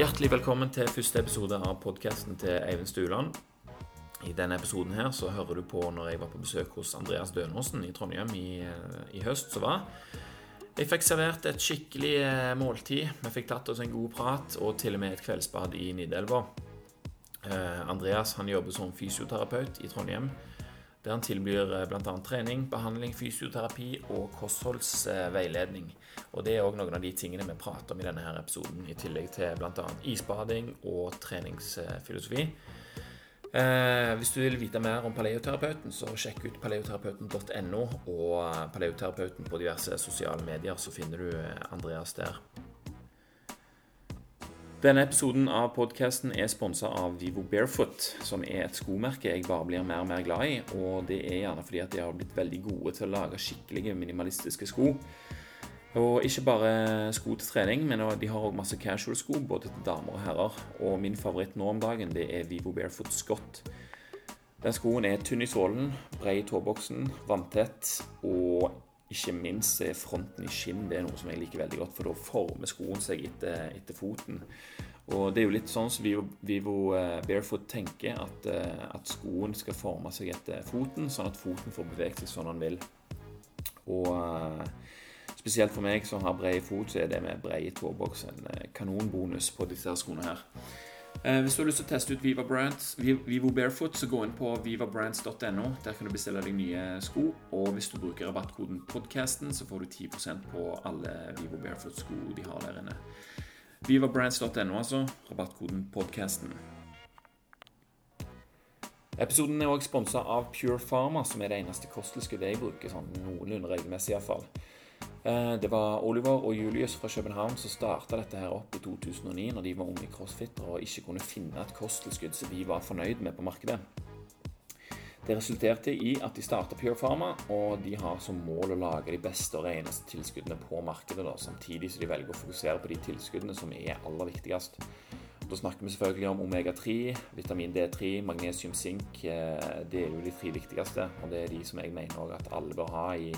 Hjertelig velkommen til første episode av podkasten til Eivind Stuland. I denne episoden her så hører du på når jeg var på besøk hos Andreas Dønåsen i Trondheim i, eh, i høst som var. Jeg fikk servert et skikkelig eh, måltid. Vi fikk tatt oss en god prat og til og med et kveldsbad i Nidelva. Eh, Andreas han jobber som fysioterapeut i Trondheim. Der han tilbyr eh, bl.a. trening, behandling, fysioterapi og kostholdsveiledning. Og Det er òg noen av de tingene vi prater om i denne her episoden, i tillegg til bl.a. isbading og treningsfilosofi. Eh, hvis du vil vite mer om paleoterapeuten, så sjekk ut paleoterapeuten.no og paleoterapeuten på diverse sosiale medier, så finner du Andreas der. Denne episoden av podkasten er sponsa av Vivo Barefoot, som er et skomerke jeg bare blir mer og mer glad i. Og det er gjerne fordi at de har blitt veldig gode til å lage skikkelige minimalistiske sko. Og ikke bare sko til trening, men de har òg masse casual-sko, både til damer og herrer. Og min favoritt nå om dagen, det er Vivo Barefoot Scott. Den skoen er tynn i sålen, bred i tåboksen, vanntett og ikke minst er fronten i skinn det er noe som jeg liker veldig godt, for da former skoen seg etter, etter foten. Og det er jo litt sånn som Vivo, Vivo uh, Barefoot tenker, at, uh, at, skoen skal forme seg etter foten, sånn at foten får beveget seg sånn han vil. Og uh, spesielt for meg som har bred fot, så er det med bred tåboks en kanonbonus på disse skoene her. Eh, hvis du har lyst til å teste ut Viva Brands, Vivo Barefoot, så gå inn på vivabrands.no. Der kan du bestille deg nye sko. Og hvis du bruker rabattkoden podcasten, så får du 10% på alle Vivo Barefoot-sko de har der inne. Vivabrands.no, altså. Rabattkoden podcasten. Episoden er også sponsa av Pure Pharma, som er det eneste kosttilskuddet jeg bruker sånn noenlunde regelmessig fall. det var Oliver og Julius fra København som starta dette her opp i 2009, når de var unge crossfittere og ikke kunne finne et kosttilskudd som vi var fornøyd med på markedet. Det resulterte i at de starta Pure Pharma, og de har som mål å lage de beste og reneste tilskuddene på markedet, da, samtidig som de velger å fokusere på de tilskuddene som er aller viktigst. Da snakker vi selvfølgelig om omega-3, vitamin D3, magnesium, sink. Eh, det er jo de tre viktigste, og det er de som jeg mener at alle bør ha i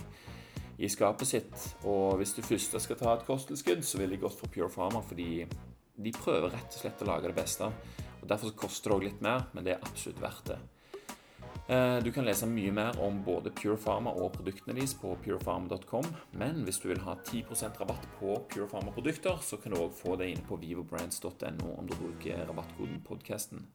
i skapet sitt. Og hvis du først skal ta et kosttilskudd, så vil jeg gått for Pure Pharma, fordi de prøver rett og slett å lage det beste. Og Derfor koster det òg litt mer, men det er absolutt verdt det. Eh, du kan lese mye mer om både Pure Pharma og produktene deres på purepharma.com. Men hvis du vil ha 10% rabatt på Pure Pharma-produkter, så kan du òg få det inne på vivobrands.no om du bruker rabattkoden podcasten.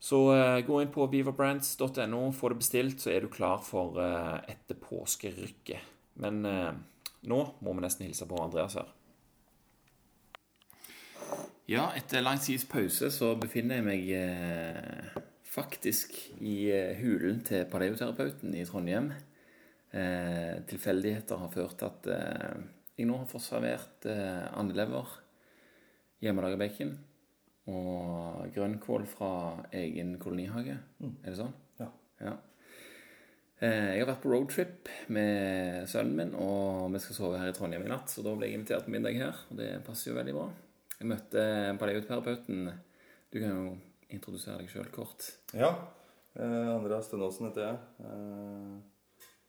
Så uh, gå inn på vivobrands.no, få det bestilt, så er du klar for uh, etter påskerykket. Men nå må vi nesten hilse på Andreas her. Ja, etter lang tids pause så befinner jeg meg faktisk i hulen til paleoterapeuten i Trondheim. tilfeldigheter har ført til at jeg nå har fått servert andelever, hjemmelaga bacon og grønnkål fra egen kolonihage. Mm. Er det sånn? Ja. ja. Eh, jeg har vært på roadtrip med sønnen min, og vi skal sove her i Trondheim i natt. Så da ble jeg invitert på middag her, og det passer jo veldig bra. Jeg møtte paleoterapeuten. Du kan jo introdusere deg sjøl kort. Ja. Eh, Andreas Stønåsen heter jeg. Eh,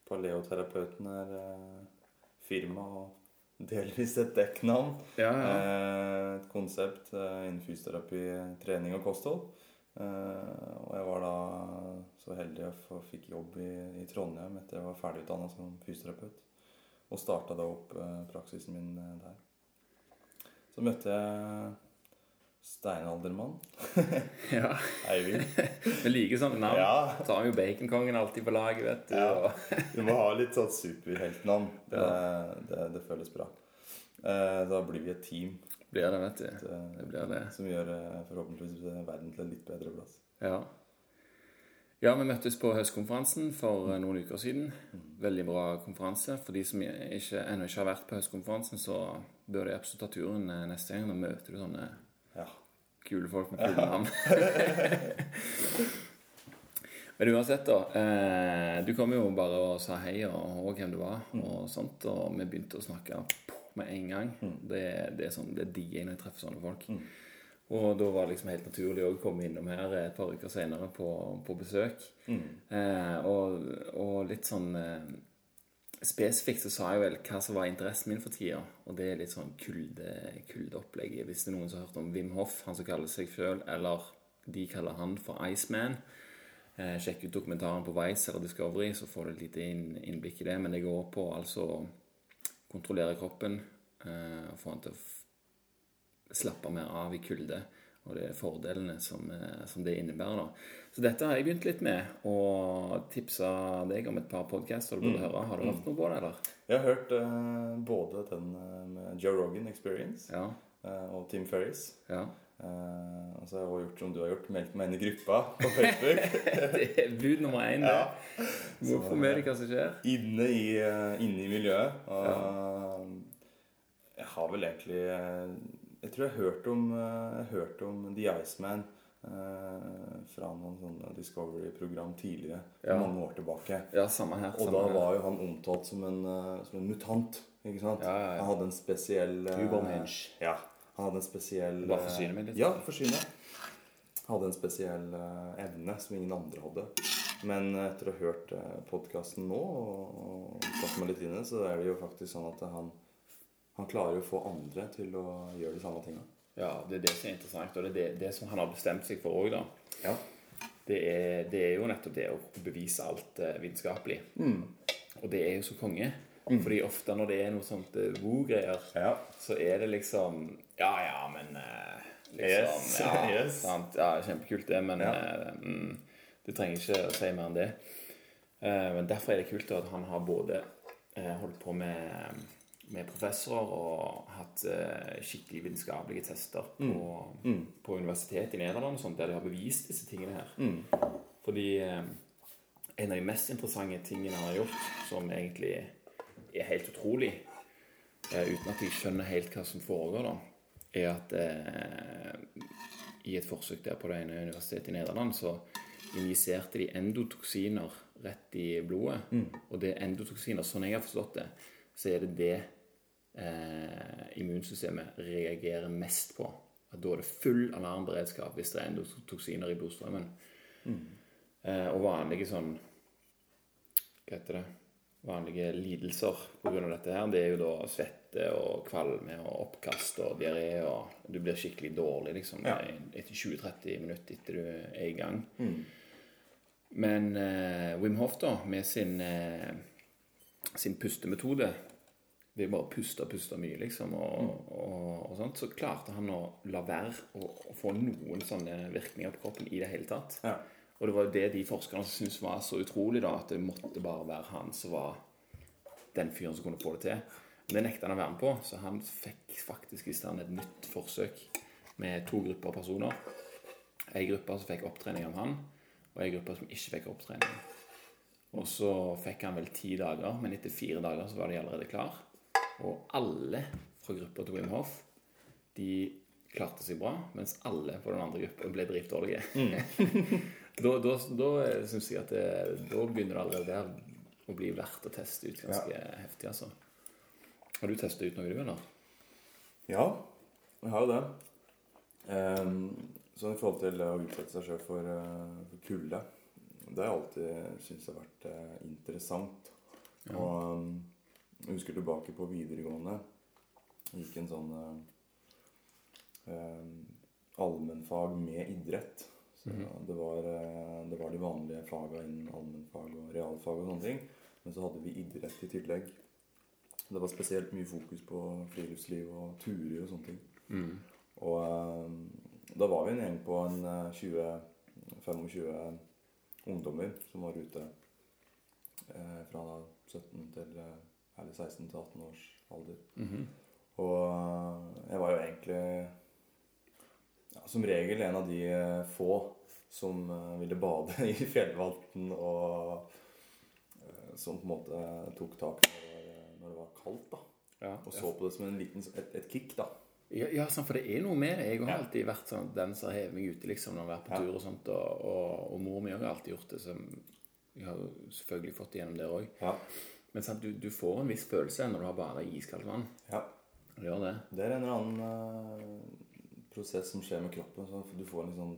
paleoterapeuten er eh, firma og delvis et dekknavn. Ja, ja. Eh, et konsept eh, innen fysioterapi, trening og kosthold. Eh, og jeg var da så heldig jeg fikk jobb i, i Trondheim etter jeg var ferdigutdanna som fysioterapeut. Og starta da opp praksisen min der. Så møtte jeg Steinaldermann. ja. Eivind. Vi liker sånne navn. Ja. Så har vi jo Baconkongen alltid på laget, vet du. Ja. du må ha litt sånn superheltnavn. Det, ja. det, det, føles bra. Eh, da blir vi et team. Blir det, vet du. Det, det blir det. Som gjør eh, forhåpentligvis verden til en litt bedre plass. Ja. Ja, vi møttes på høstkonferansen for eh, noen uker siden. Mm. Veldig bra konferanse. For de som ikke, ennå ikke har vært på høstkonferansen, så bør de absolutt ta turen neste gang. Da møter du sånne ja. Kule folk med kule navn. Men uansett, da. Eh, du kom jo bare og sa hei og, og hvem du var, mm. og sånt, og vi begynte å snakke med en gang. Mm. Det, det, er sånn, det digger jeg når jeg treffer sånne folk. Mm. Og da var det liksom helt naturlig å komme innom her et par uker senere på, på besøk. Mm. Eh, og, og, litt sånn eh, spesifikt så sa jeg vel hva som var interessen min for tida. Og det er litt sånn kulde, kuldeopplegg. Hvis det er noen som har hørt om Wim Hoff, han som kaller seg sjøl, eller de kaller han for Iceman. Eh, sjekk ut dokumentaren på Vice eller Discovery, så får du et lite inn, innblikk i det. Men det går på altså å kontrollere kroppen, eh, få han til å slappe mer av i kulde. Og det er fordelene som, eh, som det innebærer. da. Så dette har jeg begynt litt med, og tipsa deg om et par podcaster du burde høre. Har du hørt noe på det, eller? Jeg har hørt uh, både den eh, med Joe Rogan Experience Ja. uh, og Tim Ferris. ja. Og så har jeg også gjort som du har gjort, meldt meg inn i gruppa på Facebook. Det er bud nummer én. Ja. Du må få med deg hva som skjer. inne, i, inne i miljøet. Og jeg har vel egentlig Jeg tror jeg har hørt om, jeg har hørt om The Iceman fra noen sånne Discovery-program tidligere. Ja. Mange år tilbake. Ja, samme her. Og samme da var jo han omtalt som en, eh, som en mutant. Ikke sant? Ja, ja. Han hadde en spesiell eh, Ubermensch. Ja. Han hadde en spesiell Bare eh, forsyne meg litt. Ja, forsyne. Hadde en spesiell eh, evne som ingen andre hadde. Men etter å ha hørt uh, podkasten nå og, og satt meg litt inn i det, så er det jo faktisk sånn at han, han klarer jo å få andre til å gjøre de samme tinga. Ja, det er det som er interessant, og det er det, det som han har bestemt seg for òg, da. Ja. Det er, det er jo nettopp det å bevise alt eh, vitenskapelig. Mm. Og det er jo så konge. Fordi ofte når det er noe sånt uh, woo-greier, Ja. så er det liksom Ja, ja, men eh, liksom, Yes, Ja, yes. Sant? ja, kjempekult det, men Ja. eh, mm, du trenger ikke å si mer enn det. Eh, men derfor er det kult at han har både eh, holdt på med, med professorer og hatt eh, skikkelig vitenskapelige tester på, Mm. på universitetet i Nederland og sånt, der de har bevist disse tingene her. Mm. Fordi eh, en av de mest interessante tingene han har gjort, som egentlig er helt utrolig, eh, uten at jeg skjønner helt hva som foregår, da, er at eh, i et forsøk der på det ene universitetet i Nederland, så injiserte de endotoksiner rett i blodet. Og det er endotoksiner, sånn jeg har forstått det, så er det det eh, immunsystemet reagerer mest på. At da er det full alarmberedskap hvis det er endotoksiner i blodstrømmen. Eh, og vanlige sånn Hva heter det? Vanlige lidelser pga. dette her, det er jo da svette og kvalme og oppkast og diaré og Du blir skikkelig dårlig liksom Ja. etter 20-30 minutter etter du er i gang. Mm. Men eh, Wim Hof, da, med sin, eh, sin pustemetode Ved bare pusta og puste mye, liksom, og, og, og sånt, så klarte han å la være å, få noen sånne virkninger på kroppen i det hele tatt. Ja. Og det var jo det de forskerne syntes var så utrolig, da, at det måtte bare være han som var den fyren som kunne få det til. Men det nekta han å være med på, så han fikk faktisk i stand et nytt forsøk med to grupper personer. Ei gruppe som fikk opptrening av han, og ei gruppe som ikke fikk opptrening. Og så fikk han vel ti dager, men etter fire dager så var de allerede klar. Og alle fra gruppa til Wim Hof de klarte seg bra, mens alle på den andre gruppa ble dritdårlige. da da, da syns jeg at det, da begynner det allerede der å bli verdt å teste ut ganske heftig, altså. Har du testa ut noe, du, eller? Ja, jeg har jo det. Um, sånn i forhold til å utsette seg sjøl for, uh, for kulde Det har jeg alltid syntes har vært uh, interessant. Og ehm, jeg husker tilbake på videregående. Gikk en sånn eh, ehm, allmennfag med idrett. Så det, var, eh, det var de vanlige faga innen allmennfag og realfag og sånne ting. Men så hadde vi idrett i tillegg. Det var spesielt mye fokus på friluftsliv og turer og sånne ting. Mm. Og eh, da var vi en gjeng på en eh, 20-25 ungdommer som var ute eh, fra da 17 til eh, eller 16 til 18 års alder. Mhm. Og eh, jeg var jo egentlig ja, som regel en av de eh, få som eh, ville bade i fjellvann, og som på en måte tok tak når det var, kaldt. da. Ja, Og så på det som en liten, et, et kick, da. Ja, ja for det er noe med det. Jeg har alltid vært sånn, den som har hevet meg ute liksom, når jeg har vært på tur og sånt. Og, og, og mor mi har alltid gjort det. Så jeg har selvfølgelig fått igjennom det òg. Men sant, du, du får en viss følelse når du har bare iskaldt vann. ja. Du gjør det. Det er en eller annen uh, prosess som skjer med kroppen. Så du får en sånn,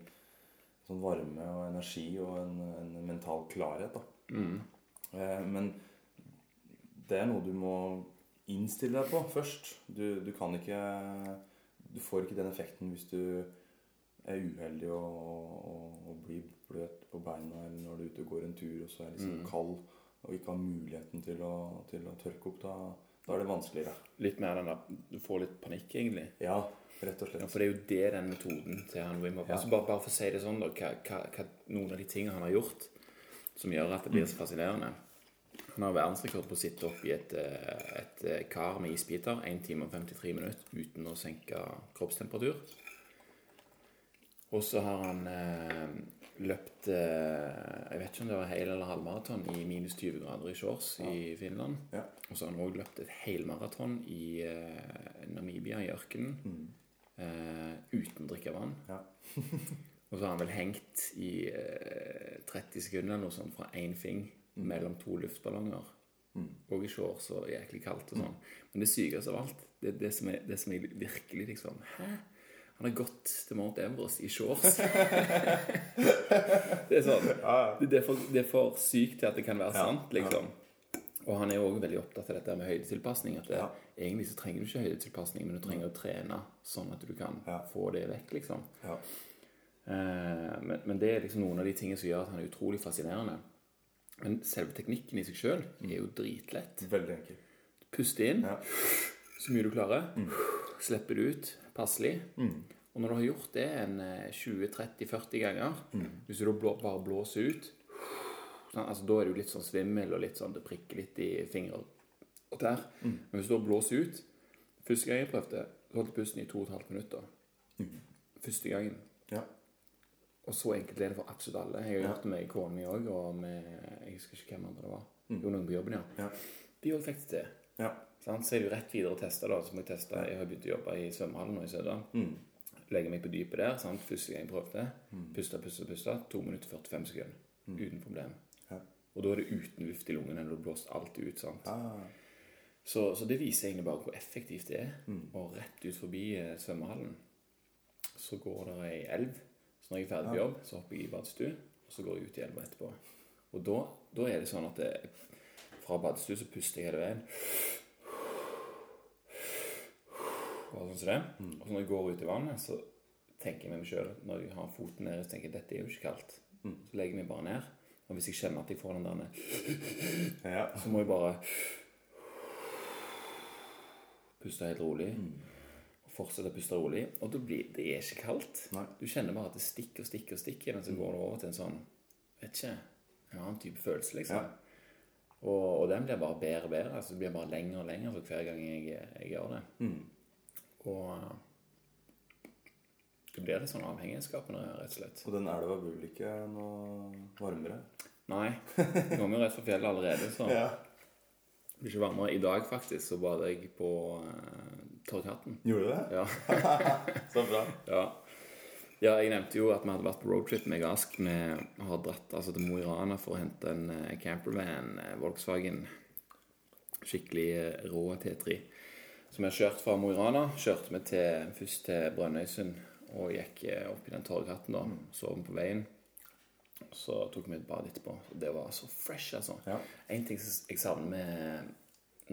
sånn varme og energi og en, en mental klarhet. da. Mm. Uh, men det er noe du må innstille deg på først. Du, du kan ikke Du får ikke den effekten hvis du er uheldig og, og, og blir bløt på beina, eller når du er ute og går en tur og så er liksom Mm. kald og ikke har muligheten til å, til å tørke opp, da, da er det vanskeligere. Litt mer den der Du får litt panikk, egentlig. Ja, rett og Ja, slett. for det er jo det den metoden til han Wim Hof Ja. altså bare, bare for å si det sånn, da, hva, hva, hva, noen av de tingene han har gjort som gjør at det blir så fascinerende. Han har verdensrekord på å sitte opp i et, eh, et eh, kar med isbiter 1 time og 53 minutter uten å senke kroppstemperatur. Og så har han eh, løpt eh, Jeg vet ikke om det var hel- eller halvmaraton i minus 20 grader i shorts i Finland. Ja. Og så har han òg løpt et helmaraton i eh, Namibia, i ørkenen, Mm. uh, uten å drikke vann. Ja. og så har han vel hengt i uh, 30 sekunder eller noe sånt fra én fing mellom to luftballonger. Mm. Og i shorts og jæklig kaldt og sånn. Men det sykeste av alt, det det som er, det som er virkelig liksom Hæ? Han har gått til Mount Everest i shorts. det er sånn det, er for, det er for sykt til at det kan være Ja, sant, liksom. Og han er jo òg veldig opptatt av dette med høydetilpasning. At det, Ja. egentlig så trenger du ikke høydetilpasning, men du trenger å trene sånn at du kan få det vekk, liksom. Ja. Eh, men, men det er liksom noen av de tingene som gjør at han er utrolig fascinerende. Men selve teknikken i seg sjøl er jo dritlett. Veldig enkel. Puste inn så mye du klarer. Slippe det ut passelig. Mm. Og når du har gjort det en eh, 20-30-40 ganger, Mm. hvis du da bare blåser ut sånn, altså Da er du litt sånn svimmel og litt sånn det prikker litt i fingre og tær. Mm. Men hvis du da blåser ut Første gang jeg prøvde, holdt pusten i 2 12 minutter. Første gangen. Ja. Og så enkelt er det for absolutt alle. Jeg har gjort det med kona mi òg, og med Jeg husker ikke hvem andre det var. Jo, noen på jobben, ja. Ja. De òg fikk det til. Ja. Så er det jo rett videre å teste. da, som Jeg teste. Jeg har begynt å jobbe i svømmehallen nå i Sødal. Mm. Legger meg på dypet der. sant? Første gang jeg prøvde. Puste, puste, puste. 2 minutter 45 sekunder. Uten problem. Ja. Og da er det uten luft i lungene. Du har blåst alt ut. sant? Ah. Så, så det viser egentlig bare hvor effektivt det er. Mm. Og rett ut forbi eh, svømmehallen så går det ei elv. Så når jeg er ferdig på jobb, så hopper jeg i badstue, og så går jeg ut i elva etterpå. Og da, da er det sånn at det, fra badstue så puster jeg hele veien. Bare sånn som det. Mm. Og så når jeg går ut i vannet, så tenker jeg med meg sjøl Når jeg har foten nede, så tenker jeg dette er jo ikke kaldt. Mm. Så legger jeg meg bare ned. Og hvis jeg kjenner at jeg får den der Ja. så må jeg bare puste helt rolig. Mm. Og fortsette å puste rolig. Og blir det er ikke kaldt. Nei. Du kjenner bare at det stikker og stikker og stikker, men så går det over til en sånn vet ikke, en annen type følelse, liksom. Ja. Og, og den blir bare bedre og bedre. Altså, det blir bare lenger og lenger for hver gang jeg, jeg gjør det. Mm. Og det blir litt sånn avhengighetsskapende, rett og slett. Og den elva blir ikke noe varmere? Nei. Jeg kommer jo rett fra fjellet allerede, så Ja. det blir ikke varmere. I dag faktisk så bad jeg på uh, Torghatten. Gjorde du det? Ja. Så bra. Ja. Ja, jeg nevnte jo at vi hadde vært på roadtrip med Gask. Vi har dratt altså, til Mo i Rana for å hente en eh, campervan, eh, Volkswagen. Skikkelig eh, rå T3. Så vi har kjørt fra Mo i Rana. Kjørte vi til, først til Brønnøysund og gikk opp i den torghatten. da, Sov på veien. Så tok vi et bad etterpå. Det var så fresh, altså. Ja. En ting jeg savner med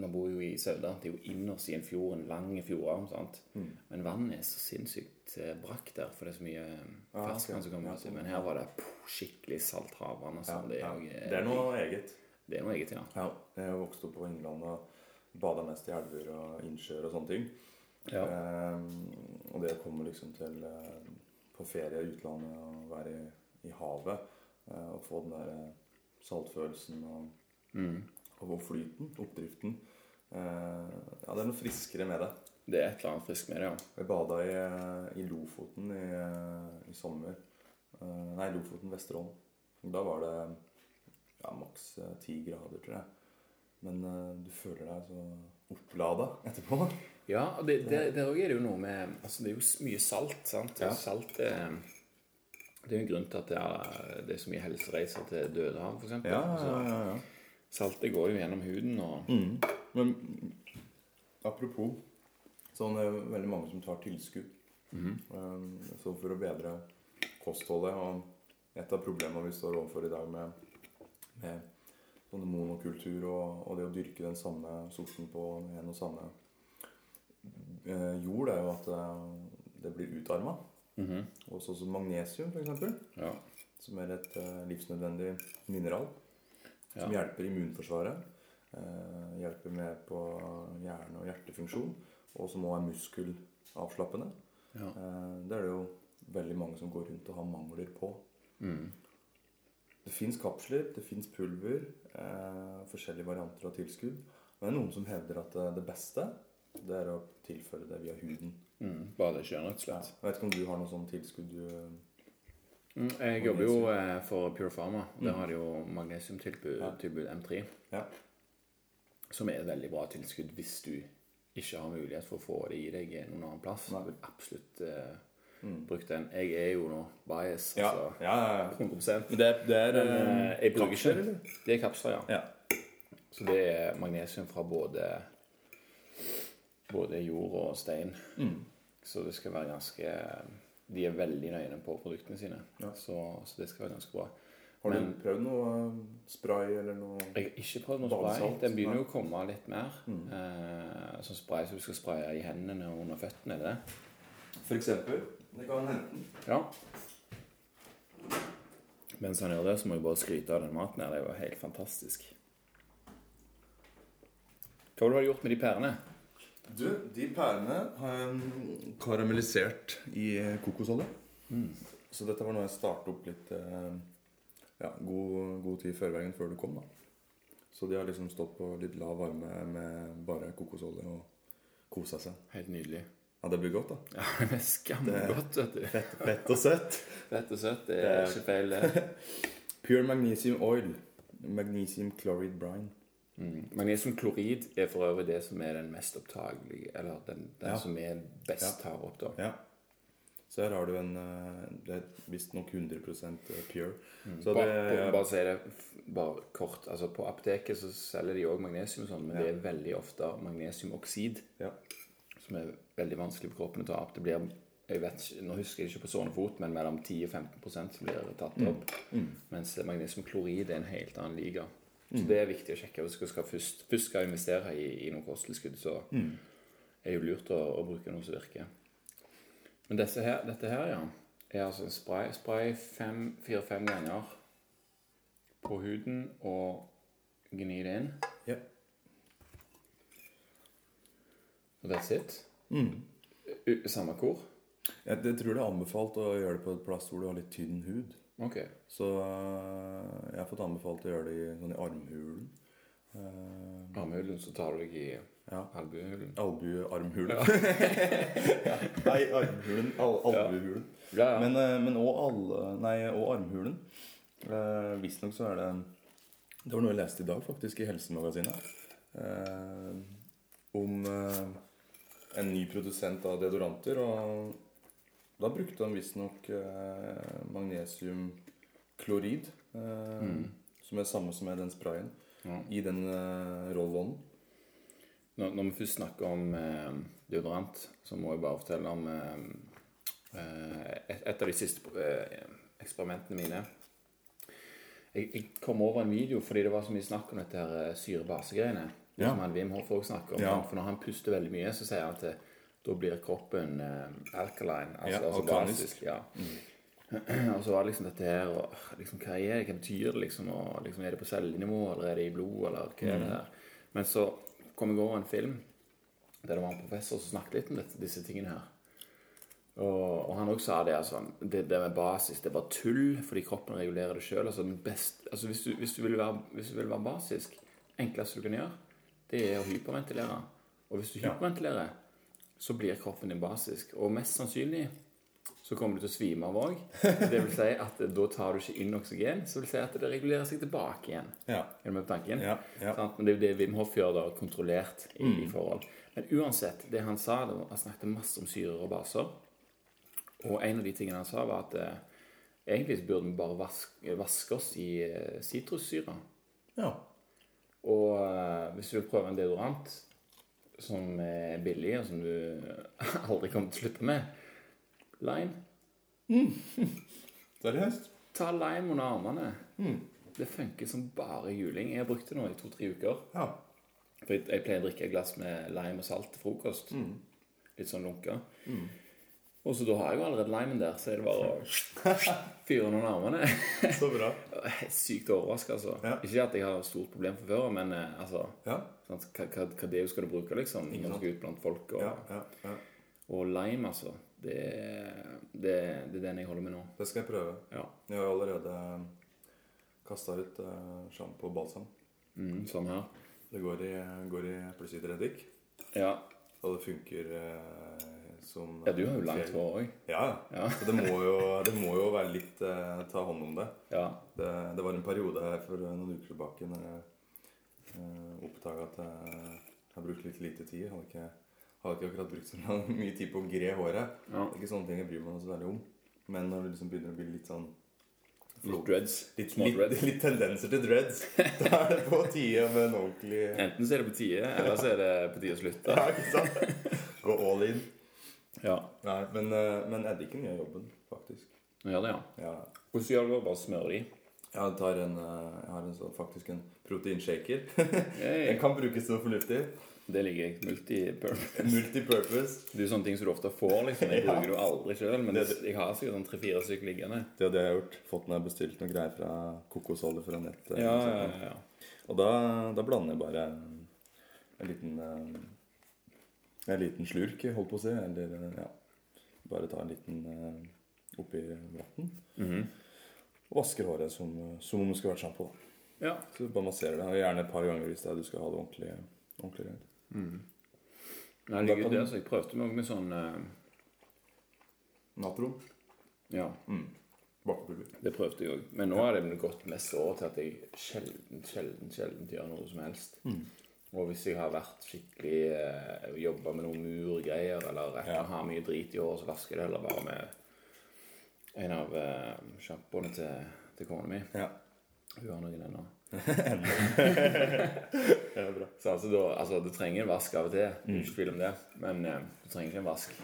Nå bor jo i Sauda. Det er jo innerst i en fjord, en lang fjordarm. Mm. Men vannet er så sinnssykt brakt der, for det er så mye ferskvann Ah, ferskvann som kommer Ja, ut. Men her var det skikkelig salt havvann. og Ja. Det, ja. eh, det er noe eget. det er noe eget, ja. Jeg vokste opp på England og bada mest i elver og innsjøer og sånne ting. ja. Ehm, og det å komme liksom til eh, på ferie i utlandet og være i, i havet eh, og få den der eh, saltfølelsen og, Mm. og flyten, oppdriften eh, Ja, det er noe friskere med det. Det er et eller annet friskt med det, ja. Jeg bada i, eh, i Lofoten i, eh, i sommer. Eh, nei, Lofoten, Vesterålen. Da var det ja, maks eh, ti grader, tror jeg. Men eh, du føler deg så opplada etterpå. Ja, og det, det, der òg er det jo noe med altså Det er jo mye salt, sant. Ja. Salt er Det er jo en grunn til at det er, det er så mye helsereiser til Dødehavet, f.eks. ja. Saltet går jo gjennom huden og Mm. Men mm, apropos sånn det er veldig mange som tar tilskudd um, så for å bedre kostholdet. Og et av problemene vi står overfor i dag med, med sånne monokultur og, og det å dyrke den samme sorten på en og samme eh, jord, er jo at eh, det blir utarma. Mhm. Og sånn som magnesium, f.eks., Ja. som er et livsnødvendig mineral. Ja. Som hjelper immunforsvaret. Eh, hjelper med på hjerne- og hjertefunksjon. Og som også er muskelavslappende. Ja. Eh, det er det jo veldig mange som går rundt og har mangler på. Mm. Det fins kapsler, det fins pulver, eh, forskjellige varianter av tilskudd. Men det er noen som hevder at eh, det beste det er å tilføre det via huden. Mm. Bare det skjer, rett og slett. Jeg vet ikke om du har noe sånt tilskudd du Mm. Jeg jobber jo eh, for Pure Pharma. Der Mm. har de jo magnesiumtilbud Ja. tilbud M3. Ja. Som er et veldig bra tilskudd hvis du ikke har mulighet for å få det i deg noen annen plass. Nei. Jeg vil absolutt uh, Mm. bruke den. Jeg er jo nå bias, Ja, altså ja, ja, ja. 100 det, det er eh, jeg bruker kapsler, ikke eller? Det er kapsler, ja. Ja. Så det er magnesium fra både både jord og stein. Mm. Så det skal være ganske De er veldig nøye på produktene sine. Så, så det skal være ganske bra. Har Men- du prøvd noe eh, spray eller noe Jeg har ikke prøvd noe spray. Den begynner jo å komme litt mer. Mm. Eh, sånn spray som du skal spraye i hendene og under føttene. Er det det? For eksempel. Det kan hente den. Ja. Mens han gjør det, så må jeg bare skryte av den maten her. Det var helt fantastisk. Hva har du gjort med de pærene? Du, de pærene har jeg mm, karamellisert i kokosolje. Mm. Så dette var noe jeg startet opp litt eh, ja, god, god tid i forveien før du kom. da. Så de har liksom stått på litt lav varme med bare kokosolje og kosa seg. Helt nydelig. Ja, det blir godt, da. Ja, det er skamgodt, vet du. Fett, fett og søtt. Fett og søtt, det er ikke feil, det. Pure magnesium oil. Magnesium chloride brine. Mm. Magnesiumklorid er for øvrig det som er den mest opptagelige Eller den, den Ja. som er best her opp, da. Ja. Så her har du en eh, Det er visstnok 100% pure. Så Bare, det bare, bare si det bare kort. Altså På apoteket så selger de òg magnesium, sånn, men Ja. det er veldig ofte magnesiumoksid. Ja. Som er veldig vanskelig for kroppen å ta opp. Det blir jeg vet, ikke- Nå husker jeg ikke på sånne fot, men mellom 10 og 15 som blir tatt opp. Mm. Mens magnesiumklorid er en helt annen liga. Så det er viktig å sjekke. Hvis du skal først, først skal investere i, i noe kosttilskudd, så Mm. er det jo lurt å, å bruke noe som virker. Men her, dette her, ja, er altså en spray. Spray fire-fem ganger på huden og gni det inn. Ja. Og that's it. Mm. Samme hvor? Jeg, jeg tror det er anbefalt å gjøre det på et plass hvor du har litt tynn hud. Ok. Så øh, jeg har fått anbefalt å gjøre det i, sånn i armhulen. Uh, Armhulen, så tar du deg i ja. albuehulen. Albuearmhulen. Nei, armhulen. Al albuehulen. Ja, ja. Men, eh, men også, alle, nei, og armhulen. Eh, Visstnok så er det Det var noe jeg leste i dag, faktisk, i Helsemagasinet. eh, om eh, en ny produsent av deodoranter. Og da brukte han visstnok eh, magnesiumklorid. eh, Mm. Som er samme som er den sprayen. Ja. I den eh, roll-on. Når, når vi først snakker om eh, deodorant, så må jeg bare fortelle om eh, eh, et, et av de siste eh, eksperimentene mine. Jeg, jeg kom over en video fordi det var så mye snakk om dette her eh, syre-base-greiene. Ja. Som han Wim Hoff også snakker om. Ja. For når han puster veldig mye, så sier han at det, da blir kroppen eh, alkaline. Altså, Ja, altså basisk. Ja. og så var det liksom dette her og liksom, Hva er det? Hva betyr det? liksom, og liksom, Er det på cellenivå, eller er det i blod, eller hva er det Mm. her? Men så kom jeg over en film der det var en professor som snakket litt om disse tingene her. Og, og han også sa det, altså, det, det med basis, det er bare tull, fordi kroppen regulerer det sjøl. Altså, altså, hvis, hvis, du vil være- hvis du vil være basisk, enkleste du kan gjøre, det er å hyperventilere. Og hvis du hyperventilerer, så blir kroppen din basisk. Og mest sannsynlig så kommer du til å svime av òg. Det vil si at da tar du ikke inn oksygen, så vil si at det regulerer seg tilbake igjen. Ja. Er du med på tanken? Ja, ja. Men det er jo det Wim Hof gjør, da, kontrollert i, i forhold. Men uansett, det han sa, det var, han snakket masse om syrer og baser. Og en av de tingene han sa, var at eh, egentlig burde vi bare vaske, vaske oss i eh, sitrussyre. ja. Og eh, hvis du vil prøve en deodorant som er billig, og som du aldri kommer til å slutte med Lime. Seriøst? Ta lime under armene. Mm. Det funker som bare juling. Jeg har brukt det nå i to-tre uker. Ja. For jeg, jeg pleier å drikke et glass med lime og salt til frokost. Mm. Litt sånn lunka. Og så da har jeg jo allerede limen der, så er det bare å fyre noen armene. Så bra. Sykt overraska, altså. Ja. Ikke at jeg har stort problem fra før, men eh, altså Ja. sant, hva, hva, hva det skal du bruke, liksom? Når du skal ut blant folk. Og, Ja, ja, ja. og lime, altså. Det, det, det er den jeg holder med nå. Det skal jeg prøve. Ja. Jeg har allerede kasta ut uh, sjampo og balsam. Mm, sånn her. Det går i, går i eplesidereddik. Ja. Og det funker uh, som ja, du har jo langt hår òg. Ja, Ja. Så det må, jo, det må jo være litt uh, ta hånd om det. Ja. det. Det var en periode her for noen uker tilbake når jeg uh, oppdaga at jeg har brukt litt lite tid. Hadde ikke, hadde ikke akkurat brukt så mye tid på å gre håret. ja. Det er ikke sånne ting jeg bryr meg så veldig om. Men når det liksom begynner å bli litt sånn Litt dreads. Litt, litt, dreads. litt tendenser til dreads. Da er det på tide med en ordentlig Enten så er det på tide, eller så er det på tide å slutte. Ja, ikke sant? Gå all in. Ja. Nei, men, eh, men eddiken gjør jobben, faktisk. Nå gjør det, ja. Ja. Hvordan gjør du det? Bare smøre de? Jeg, tar en, eh, jeg har en sånn, faktisk en proteinshaker. Hey, Den kan brukes så fornuftig. Det liker jeg. Multipurpose. Multipurpose. Det er jo sånne ting som du ofte får, liksom. Jeg bruker det jo aldri sjøl, men Det- jeg har sikkert sånn tre-fire stykker liggende. Det er det jeg har gjort. Fått meg bestilt noen greier fra kokosolje fra nettet. Ja, og ja, ja. Og da, da blander jeg bare en liten eh, En liten slurk, holdt på å si. Eller eh, ja. Bare ta en liten eh, oppi vann. Mhm. Og vasker håret som, som om det skulle vært sjampo. ja. Så bare masserer det. Og gjerne et par ganger hvis det er du skal ha det ordentlig, ordentlig rent. Nei, jeg liker det, så jeg prøvde meg med sånn uh... Natron. Ja, Mm. Bakepulver. det prøvde jeg òg. Men nå har det gått mest over til at jeg sjelden, sjelden, sjelden gjør noe som helst. Mm. Og hvis jeg har vært skikkelig uh, jobba med noen murgreier, eller Ja. har mye drit i håret, så vasker jeg det heller bare med en av uh, sjampoene til, til kona mi. Ja. Hun har noen ennå. Det er bra. Så altså, da, altså, du trenger en vask av og til. Mm. Ikke tvil om det. Men eh, du trenger ikke en vask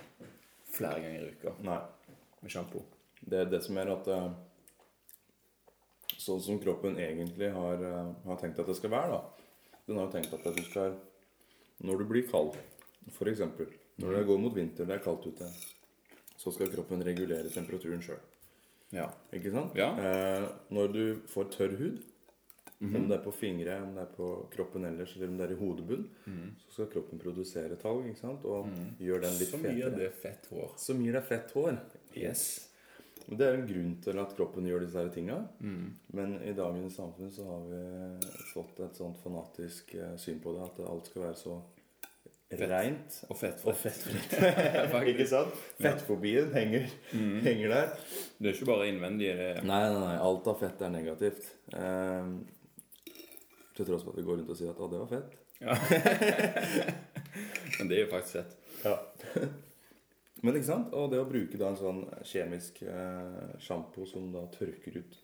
flere ganger i uka Nei. med sjampo. Det er det som er at eh, Sånn som kroppen egentlig har, eh, har tenkt at det skal være, da. Den har jo tenkt at du skal Når du blir kald, f.eks. Når det går mot vinter, det er kaldt ute, så skal kroppen regulere temperaturen sjøl. Ja. Ikke sant? Ja. Eh, når du får tørr hud, om det er på fingre, om det er på kroppen ellers, eller om det er i hodebunn, så skal kroppen produsere talg, ikke sant? og gjør den litt Så mye fetere. det fett hår. Som gir deg fett hår. Yes. Det er en grunn til at kroppen gjør disse her tinga. Men i dagens samfunn så har vi fått et sånt fanatisk eh, syn på det at alt skal være så rent Og fett. og fettfritt. Ikke sant? Fettfobien henger, henger der. Det er ikke bare innvendig. Det Nei, nei, nei. Alt av fett er negativt. Ehm, til tross for at vi går rundt og sier at 'å, det var fett'. Men det er jo faktisk fett. Ja. Men ikke sant? Og det å bruke da en sånn kjemisk eh, sjampo som da tørker ut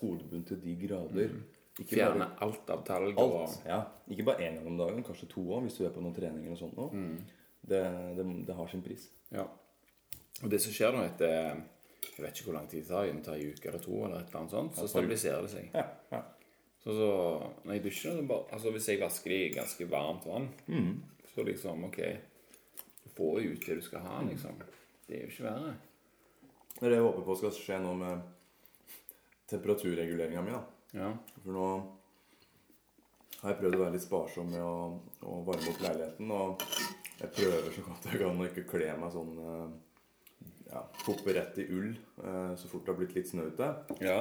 hodebunnen til de grader Ikke Fjerne bare alt av talg alt. Ja. Ikke bare én gang om dagen, kanskje to òg, hvis du er på noen treninger og sånt nå. Det, det, det har sin pris. Ja. Og det som skjer nå etter Jeg vet ikke hvor lang tid det tar, om det tar en uke eller to, eller et eller annet sånt, så stabiliserer det seg. Ja, ja. Så, så når jeg dusjer, så bare, altså hvis jeg vasker i ganske varmt vann, så liksom OK Du får jo ut det du skal ha, liksom. Det er jo ikke verre. Det er det jeg håper på skal skje nå med temperaturreguleringa mi. Ja. For nå har jeg prøvd å være litt sparsom med å, å varme opp leiligheten. Og jeg prøver så godt jeg kan å ikke kle meg sånn eh, ja, Hoppe rett i ull eh, så fort det har blitt litt snø ute. ja.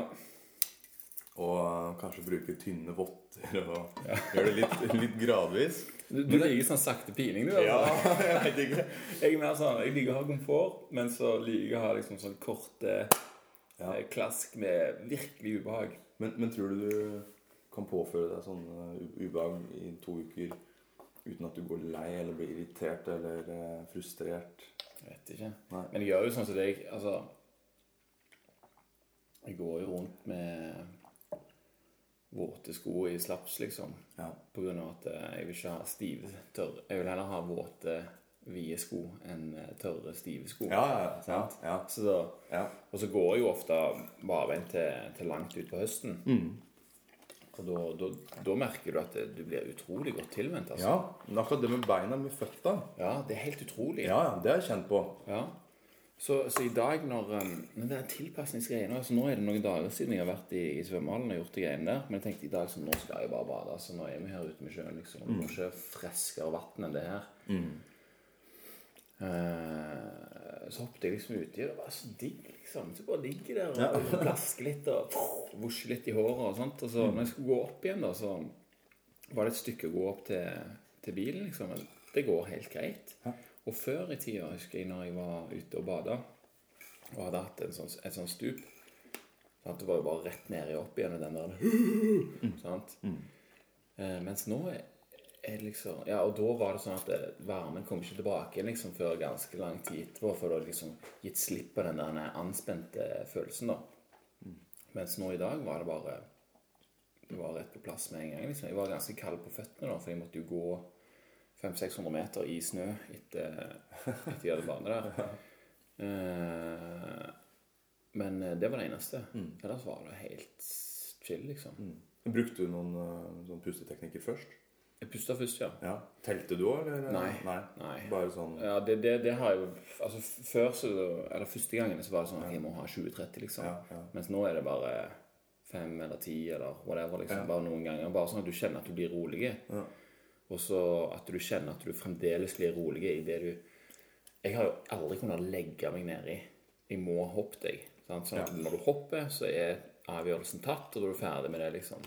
Og kanskje bruke tynne votter og gjøre det litt, litt gradvis. Du, du liker sånn sakte pining, du. Altså. jeg vet ikke. Jeg er mer sånn, jeg liker å ha komfort, men så liker jeg å ha liksom sånn korte Ja. eh, klask med virkelig ubehag. Men, men tror du du kan påføre deg sånn eh, ubehag i to uker uten at du går lei eller blir irritert eller eh, frustrert? Jeg vet ikke. Nei. Men jeg gjør jo sånn som deg. Altså Jeg går jo rundt med våte sko i slaps, liksom. Ja. På grunn av at eh, jeg vil ikke ha stive, tørre Jeg vil heller ha våte, vide sko enn eh, tørre, stive sko. Ja, ja. Så da, ja. og så går jeg jo ofte barbeint til, til langt ut på høsten. Mm. Og da, da, da merker du at du blir utrolig godt tilvendt. Altså. Ja, men akkurat det med beina med føtta Ja, det er helt utrolig. Ja, ja, det har jeg kjent på. Ja. Så, så i dag når, Men det er tilpasningsgreiene altså Nå er det noen dager siden jeg har vært i, i svømmehallen og gjort de greiene der. Men jeg tenkte i dag så nå skal jeg bare bade. Så nå er vi her ute med sjøen. liksom. Er ikke friskere vann enn det her. Eh, så hoppet jeg liksom uti, og det var så digg, liksom. Så bare ligger der og plasker litt og vosjer litt i håret og sånt. Og så når jeg skulle gå opp igjen, da, så var det et stykke å gå opp til, til bilen, liksom. Men det går helt greit. Og før i tida, husker jeg når jeg var ute og bada og hadde hatt en sånn, et sånt stup sant? Det var jo bare rett ned i opp igjen og den der sant? Eh, mens nå er det liksom Ja, og da var det sånn at det, varmen kom ikke tilbake liksom før ganske lang tid etterpå, for du har liksom gitt slipp på den der anspente følelsen, da. Mens nå i dag var det bare Det var rett på plass med en gang. liksom. Jeg var ganske kald på føttene, da, for jeg måtte jo gå 500-600 meter i snø etter, at de hadde bane der. Uh, men eh, det var det eneste. Ellers var det helt chill, liksom. Brukte du noen uh, sånn pusteteknikker først? Jeg pusta først, ja. Ja. Telte du òg, eller? Nei. Nei. Nei. Bare sånn Ja, det, det, det har jeg jo Altså Før så Eller første gangen så var det sånn at jeg må ha 20-30, liksom. Ja, ja. Mens nå er det bare fem eller ti eller whatever. liksom Bare noen ganger. Bare sånn at du kjenner at du blir rolig. Ja. Og så at du kjenner at du fremdeles blir rolig i det du Jeg har jo aldri kunnet legge meg nedi. Jeg må hoppe deg. Sant? Sånn at når du hopper, så er avgjørelsen tatt, og da er du ferdig med det, liksom.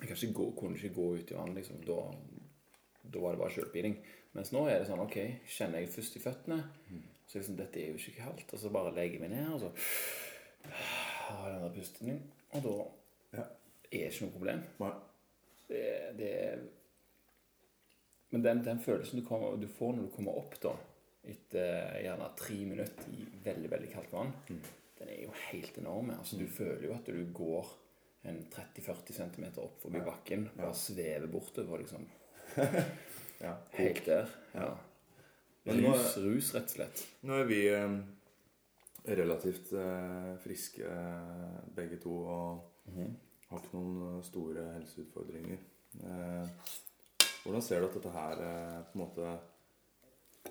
Jeg kan ikke gå, kunne ikke gå ut i vann, liksom. Da, da var det bare sjølpining. Mens nå er det sånn OK, kjenner jeg først i føttene. Så liksom, dette er jo ikke kaldt. Og så bare legger jeg meg ned, og så har jeg den der pusten din. Og da Ja. er det ikke noe problem. Nei. Det, det er Men den, den følelsen du, kommer, du får når du kommer opp da, etter gjerne tre minutter i veldig, veldig kaldt vann, den er jo helt enorm. Altså, du føler jo at du går en 30-40 cm opp forbi bakken, bare svever bortover, liksom. Ja. Helt der. Ja. Rus, rus, rett og slett. Nå er vi eh, relativt eh, friske eh, begge to og har ikke noen eh, store helseutfordringer. Hvordan ser du at dette her eh, på en måte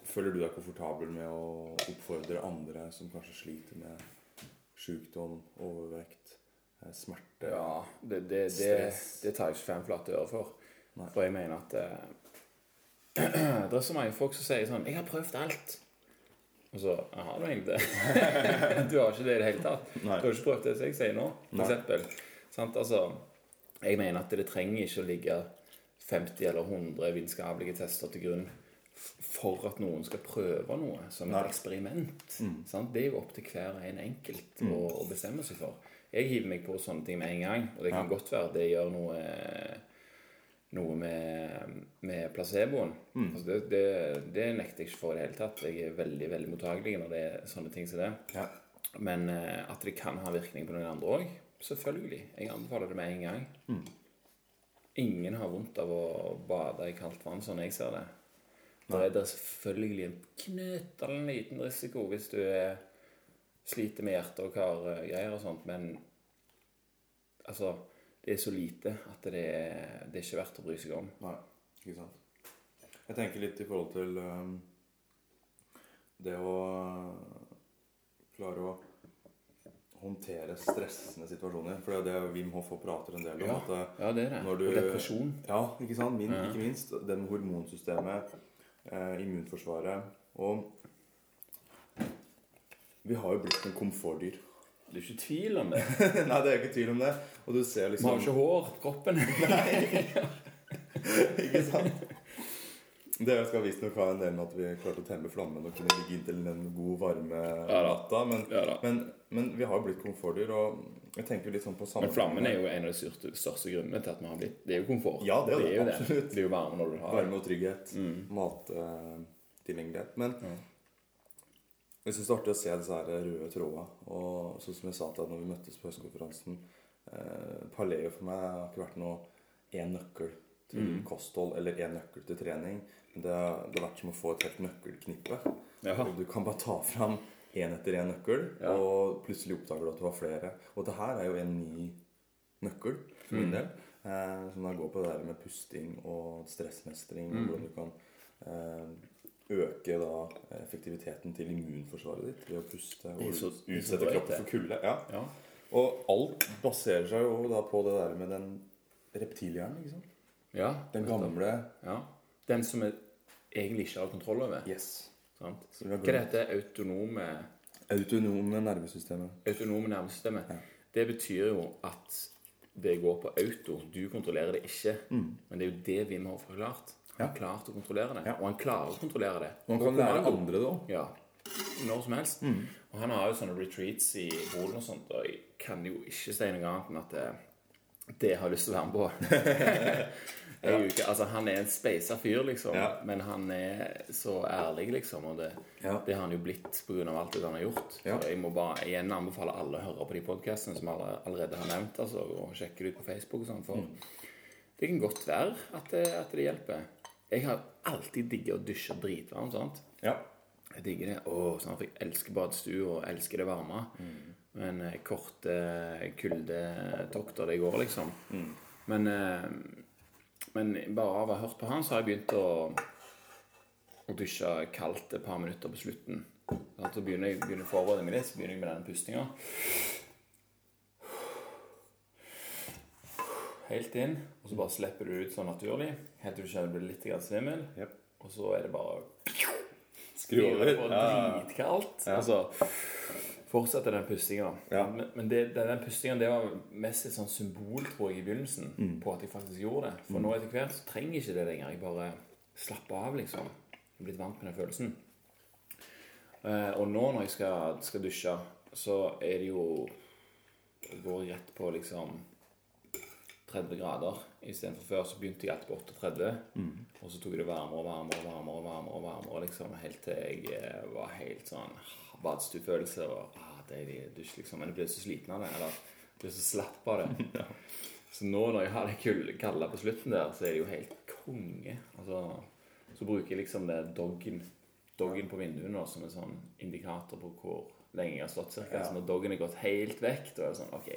Føler du deg komfortabel med å oppfordre andre som kanskje sliter med sykdom, overvekt, eh, smerte? Ja, det, det, det, det tar jeg ikke fem flate øre for. Nei. For jeg mener at eh, Det er så mange folk som sier sånn 'Jeg har prøvd alt'. Og så Har du egentlig det? du har ikke det i det hele tatt. Nei. Du har ikke prøvd det som jeg sier nå, for Nei. eksempel. Sant? Altså, jeg mener at det trenger ikke å ligge 50 eller 100 vitenskapelige tester til grunn for at noen skal prøve noe som et eksperiment. Mm. Sant? Det er jo opp til hver en enkelt å, å bestemme seg for. Jeg hiver meg på sånne ting med en gang, og det kan Ja. godt være det gjør noe noe med, med placeboen. Mm. Altså det, det, det nekter jeg ikke for i det hele tatt. Jeg er veldig veldig mottagelig når det er sånne ting som det. Ja. Men eh, at det kan ha virkning på noen andre òg, selvfølgelig. Jeg anbefaler det med en gang. Ingen har vondt av å bade i kaldt vann, sånn jeg ser det. Da er det selvfølgelig en knøttallen liten risiko hvis du er, sliter med hjerte- og kargreier og sånt, men altså Det er så lite at det er, det er ikke verdt å bry seg om. Nei, ikke sant. Jeg tenker litt i forhold til um, det å uh, klare å håndtere stressende situasjoner. For det er det Wim Hoff prater en del om. Ja, At, uh, ja det er det. Når du- Og depresjon. ja, ikke sant? Min, Ja. ikke minst. Det med hormonsystemet, eh, immunforsvaret. Og vi har jo blitt en komfortdyr. Det er ikke tvil om det. Nei, det er ikke tvil om det. Og du ser Vi liksom har ikke hår på kroppen. Nei. Ikke sant? Det skal visstnok ha en del med at vi klarte å temme flammen og kunne ligge inntil en god varme Ja natta. Men, Ja men, men vi har jo blitt komfortdyr, og jeg tenker litt sånn på samme Men flammen er jo en av de største, største grunnene til at vi har blitt Det er jo komfort. Ja, det er det, jo absolutt. Det er jo varme når du har det. Varme og trygghet. Mm. Mattilgjengelighet. Men mm. jeg syns det er artig å se disse her røde trådene. Og sånn som jeg sa til deg når vi møttes på høstkonferansen uh, Paleo for meg har ikke vært noe én nøkkel til Mm. kosthold eller én nøkkel til trening. Det, har- det har vært som å få et helt nøkkelknippe. Ja. Du kan bare ta fram én etter én nøkkel, Ja. og plutselig oppdager du at du har flere. Og det her er jo en ny nøkkel for min Mm. del. Eh, som da går på det der med pusting og stressmestring. Mm. Hvordan du kan eh, øke da effektiviteten til immunforsvaret ditt ved å puste og utsette kroppen for kulde. Ja. Ja. Og alt baserer seg jo da på det der med den reptilhjernen. ikke sant? Ja. Den gamle Ja. Den som vi egentlig ikke har kontroll over. Yes. Sant? Hva det heter autonome Autonome nervesystemet. autonome nervesystemet. Ja. Det betyr jo at det går på auto. Du kontrollerer det ikke. Men det er jo det Wim har forklart. Han har klart å kontrollere det. Ja. Og han klarer å kontrollere det. Og han kan lære andre det òg. Ja. Når som helst. Og han har jo sånne retreats i Polen og sånt, og jeg kan jo ikke si noe annet enn at det, har jeg lyst til å være med på. Jo ikke, altså Han er en speisa fyr, liksom, Ja. men han er så ærlig, liksom. Og det, Ja. det har han jo blitt pga. alt det han har gjort. Ja. Så jeg må bare igjen anbefale alle å høre på de podkastene som alle allerede har nevnt, altså, og sjekke det ut på Facebook og sånn, for det kan godt være at det, at det hjelper. Jeg har alltid digget å dusje dritvarmt. sant? Ja. Jeg digger det. Åh, sånn, for jeg elsker badstue og elsker det varme. Men eh, korte kuldetokter det går, liksom. Men, eh, men bare av å ha hørt på han, så har jeg begynt å, å dusje kaldt et par minutter på slutten. Så begynner jeg begynner å forberede meg litt, så begynner jeg med denne pustinga. Helt inn, og så bare slipper du ut sånn naturlig. Helt til du kjenner du blir litt svimmel. Yep. Og så er det bare Skru over. Ja. dritkaldt. Ja. Og så fortsetter den pustinga. Ja. Men, men det, den pustinga det var mest et sånn symbol, tror jeg, i begynnelsen Mm. på at jeg faktisk gjorde det. For nå etter hvert så trenger jeg ikke det lenger. Jeg bare slapper av, liksom. Jeg er blitt vant med den følelsen. Eh, og nå når jeg skal, skal dusje, så er det jo Jeg går rett på liksom 30 grader. Istedenfor før så begynte jeg alltid på 38. Og så tok jeg det varmere og varmere og varmere, varmere, og varmere liksom, helt til jeg eh, var helt sånn badstuefølelse. Og ah, deilig dusj, liksom. Men jeg blir så sliten av det. Eller jeg blir så slapp av det. Så nå når jeg har det kulde kalde på slutten der, så er det jo helt konge. Altså, så bruker jeg liksom det doggen, doggen på vinduet nå som en sånn indikator på hvor lenge jeg har stått cirka. Ja. Så når doggen er gått helt vekk, da er det sånn OK,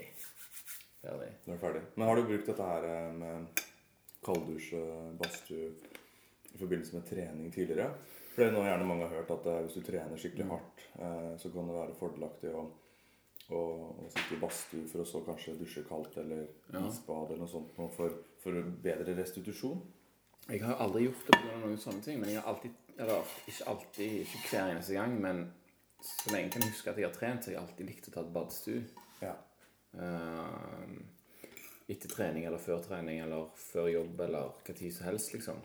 ferdig. Nå er ferdig. Men har du brukt dette her eh, med kalddusj, og badstue i forbindelse med trening tidligere? For det er nå gjerne mange har hørt at eh, hvis du trener skikkelig hardt, eh, så kan det være fordelaktig å, å, å sitte i badstue for å så kanskje dusje kaldt eller Ja. isbad eller noe sånt for, for bedre restitusjon. Jeg har aldri gjort det pga. noen sånne ting, men jeg har alltid Eller ikke alltid, ikke hver eneste gang, men så lenge jeg kan huske at jeg har trent, så har jeg alltid likt å ta et badstue. Ja. Eh, etter trening eller før trening eller før jobb eller hva tid som helst, liksom.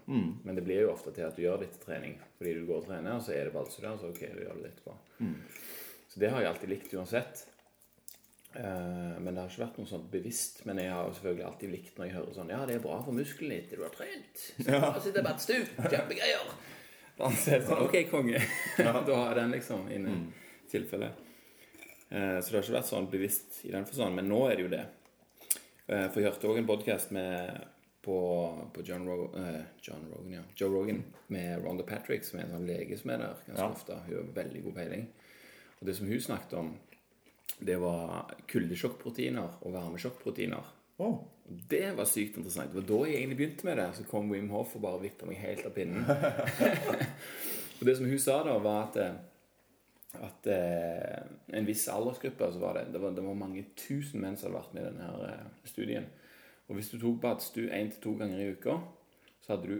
Men det blir jo ofte til at du gjør det etter trening. Fordi du går og trener, og så er det balse der, så ok, du gjør det etterpå. Så det har jeg alltid likt uansett. Uh, men det har ikke vært noe sånt bevisst. Men jeg har jo selvfølgelig alltid likt når jeg hører sånn Ja, det er bra for musklene ditt, du har trent. Ja. Sitte i badstue. Kjempegreier. Er sånn, OK, konge. da har jeg den liksom inne i tilfelle. Uh, så det har ikke vært sånn bevisst i den forstand. Men nå er det jo det. Eh, for jeg hørte òg en podkast på, på John, Ro uh, John Rogan, ja. Joe Rogan med Ronda Patrick, som er en sånn lege som er der ganske Ja. ofte. Hun har veldig god peiling. Og det som hun snakket om, det var kuldesjokkproteiner og varmesjokkproteiner. Oh. Det var sykt interessant. Det var da jeg egentlig begynte med det. Så kom Wim Hof og bare vippa meg helt av pinnen. og det som hun sa da, var at, eh, at eh, en viss aldersgruppe så var det, det, var, det var mange tusen menn som hadde vært med i denne eh, studien. Og hvis du tok badstue én til to ganger i uka, så hadde du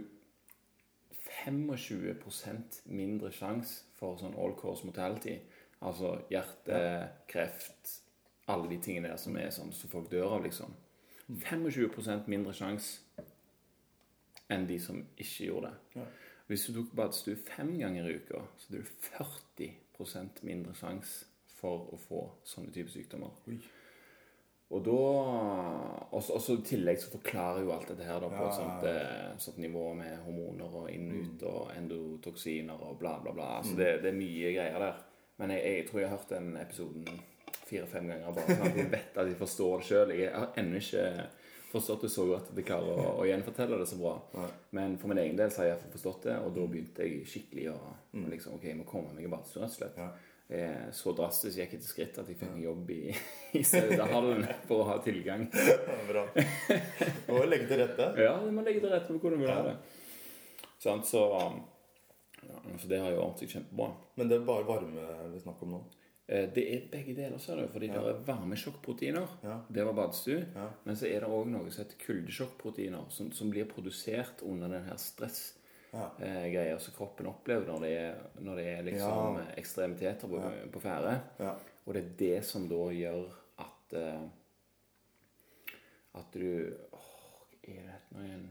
25% mindre sjanse for sånn all course mortality. Altså hjerte, kreft, alle de tingene der som er sånn som folk dør av, liksom. 25% mindre sjanse enn de som ikke gjorde det. Hvis du tok badstue fem ganger i uka, så hadde du 40 mindre sjanse for å få sånne typer sykdommer. Oi. Og da Og så og så i tillegg så forklarer jo alt dette her da på Ja, et sånt, eh, sånt nivå med hormoner og inn og ut og endotoksiner og bla, bla, bla. Mm. Så det, det er mye greier der. Men jeg, jeg tror jeg har hørt den episoden fire-fem ganger, bare sånn at jeg vet at jeg forstår det sjøl. Jeg har ennå ikke forstått det så godt at jeg klarer å, å gjenfortelle det så bra. Nei. Men for min egen del så har jeg iallfall forstått det, og da begynte jeg skikkelig å å liksom, Ok, jeg må komme meg i badstue, rett og slett. Ja. eh, så drastisk gikk jeg til skritt at jeg fikk en jobb i, i Saudahallen for å ha tilgang. Bra. Må legge til rette. Ja, du må legge til rette for hvordan du vil ha det. Sånn, så, ja, så det har jo ordnet seg kjempebra. Men det er bare varme vi snakker om nå? Eh, Det er begge deler, sa du. Fordi det er varmesjokkproteiner. Ja. Det var badstue. Ja. Men så er det òg noe som heter kuldesjokkproteiner, som, som blir produsert under den her stressgreia Ja. som kroppen opplever når det er, når det er liksom Ja. ekstremiteter på, på ferde. Ja. Og det er det som da gjør at eh, At du åh, Er det noe igjen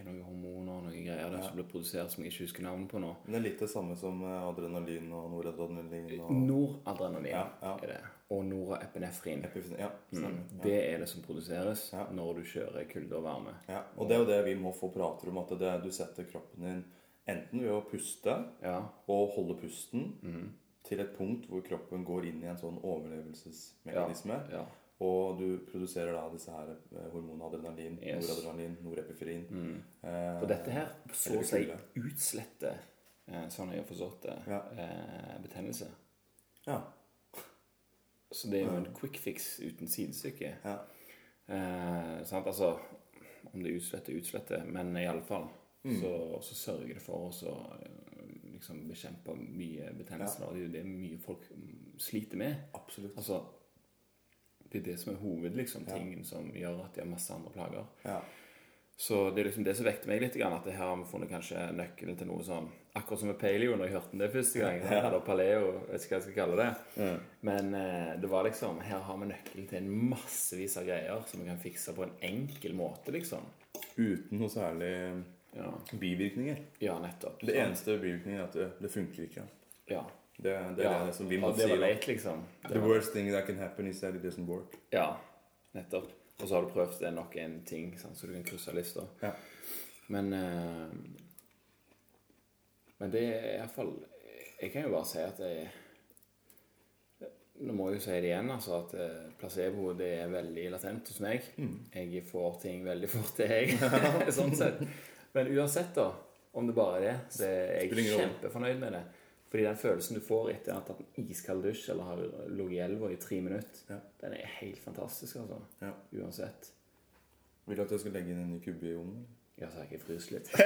Er noen hormoner og noen greier der som blir produsert som jeg ikke husker navnet på nå? Men det er litt det samme som eh, adrenalin og noradrenalin og Noradrenalin Ja, ja. er det. Og noraepinefrin. epifin. Ja, stemmer. Ja. Det er det som produseres Ja. når du kjører kulde og varme. Ja, og det er jo det vi må få prater om, at det, du setter kroppen din enten ved å puste Ja. og holde pusten mm. til et punkt hvor kroppen går inn i en sånn overlevelsesmekanisme. ja. Og du produserer da disse her eh, hormonene adrenalin, Yes. noradrenalin, norepifrin. Mm. Eh, Og dette her så å si utsletter, eh, sånn jeg har forstått det, Ja. eh, betennelse. Ja. Så det er jo en quick fix uten sidestykke. ja. Eh, sant? Altså Om det utsletter, utsletter, men i alle fall Mm. så, så sørger det for oss å eh, liksom bekjempe mye betennelse. Og Det er mye folk sliter med. Absolutt. Altså Det er det som er hoved, liksom, Ja. som gjør at de har masse andre plager. Ja. Så det er liksom det som vekter meg litt, at det her har vi funnet kanskje nøkkelen til noe sånn Akkurat som med paleo, når jeg hørte den det første gang. Eller paleo, vet ikke hva jeg skal kalle det. Men eh, det var liksom Her har vi nøkkelen til en massevis av greier som vi kan fikse på en enkel måte, liksom. Uten noe særlig Ja, bivirkninger. ja nettopp. Det eneste bivirkningen er at det, det funker ikke. Ja. Det, det er det som vi må Hof det var sier. leit, liksom. The var- worst thing that can happen is that it doesn't work. Ja, nettopp. Og så har du prøvd det er nok en ting, sant, så du kan krysse lista. Ja. Men uh, Men det er iallfall Jeg kan jo bare si at jeg Nå må jeg jo si det igjen, altså, at eh, placebo det er veldig latent hos meg. Mm. Jeg får ting veldig fort, det jeg. sånn sett. Men uansett, da, om det bare er det, så er jeg kjempefornøyd med det. Fordi den følelsen du får etter å ha tatt en iskald dusj eller har ligget i elva i tre minutter, Ja. den er helt fantastisk, altså. Ja. Uansett. Vil du at jeg skal legge inn en ny kubbe i ovnen? Ja, så jeg ikke fryser litt.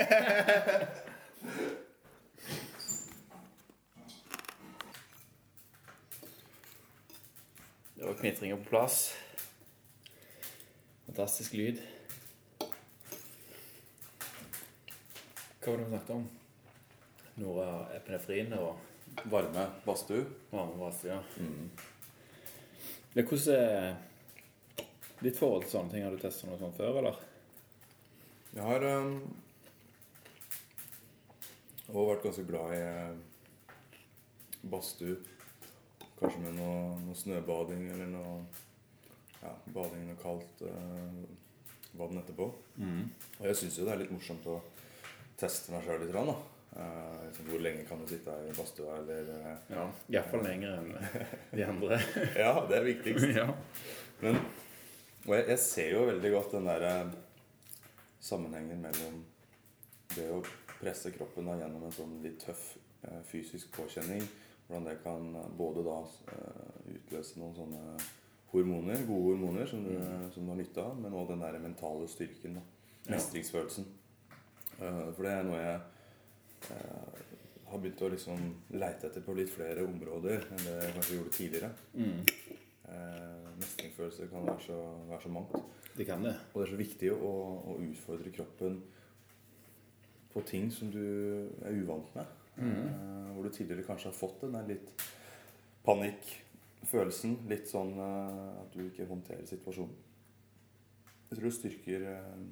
Det var knitringer på plass. Fantastisk lyd. Hva var det vi snakket om? Nora epinefrin og Varme badstue. varmevase, ja. Det, hvordan ditt forhold til sånne ting? Har du testet noe sånt før, eller? Jeg har um, også vært ganske glad i uh, badstue. Kanskje med noe, noe snøbading eller noe ja, bading i noe kaldt uh, vann etterpå. Og jeg syns jo det er litt morsomt å teste meg sjøl litt. Da. Liksom, hvor lenge kan du sitte her i badstua, eller uh, Ja, iallfall lenger enn de andre. Ja, det er viktigst. ja. Men, og jeg, jeg ser jo veldig godt den der eh, sammenhengen mellom det å presse kroppen da, gjennom en sånn litt tøff uh, fysisk påkjenning. Hvordan det kan både da uh, utløse noen sånne hormoner, gode hormoner som du, som du har nytte av, men òg den der mentale styrken. da, Mestringsfølelsen. For det er noe jeg har begynt å liksom leite etter på litt flere områder enn det jeg kanskje gjorde tidligere. Mm. Eh, mestringsfølelse kan være så, være så mangt. Det kan det. Og det er så viktig å, å utfordre kroppen på ting som du er uvant med. Eh, hvor du tidligere kanskje har fått den der litt panikkfølelsen. Litt sånn eh, at du ikke håndterer situasjonen. Jeg tror du styrker, eh,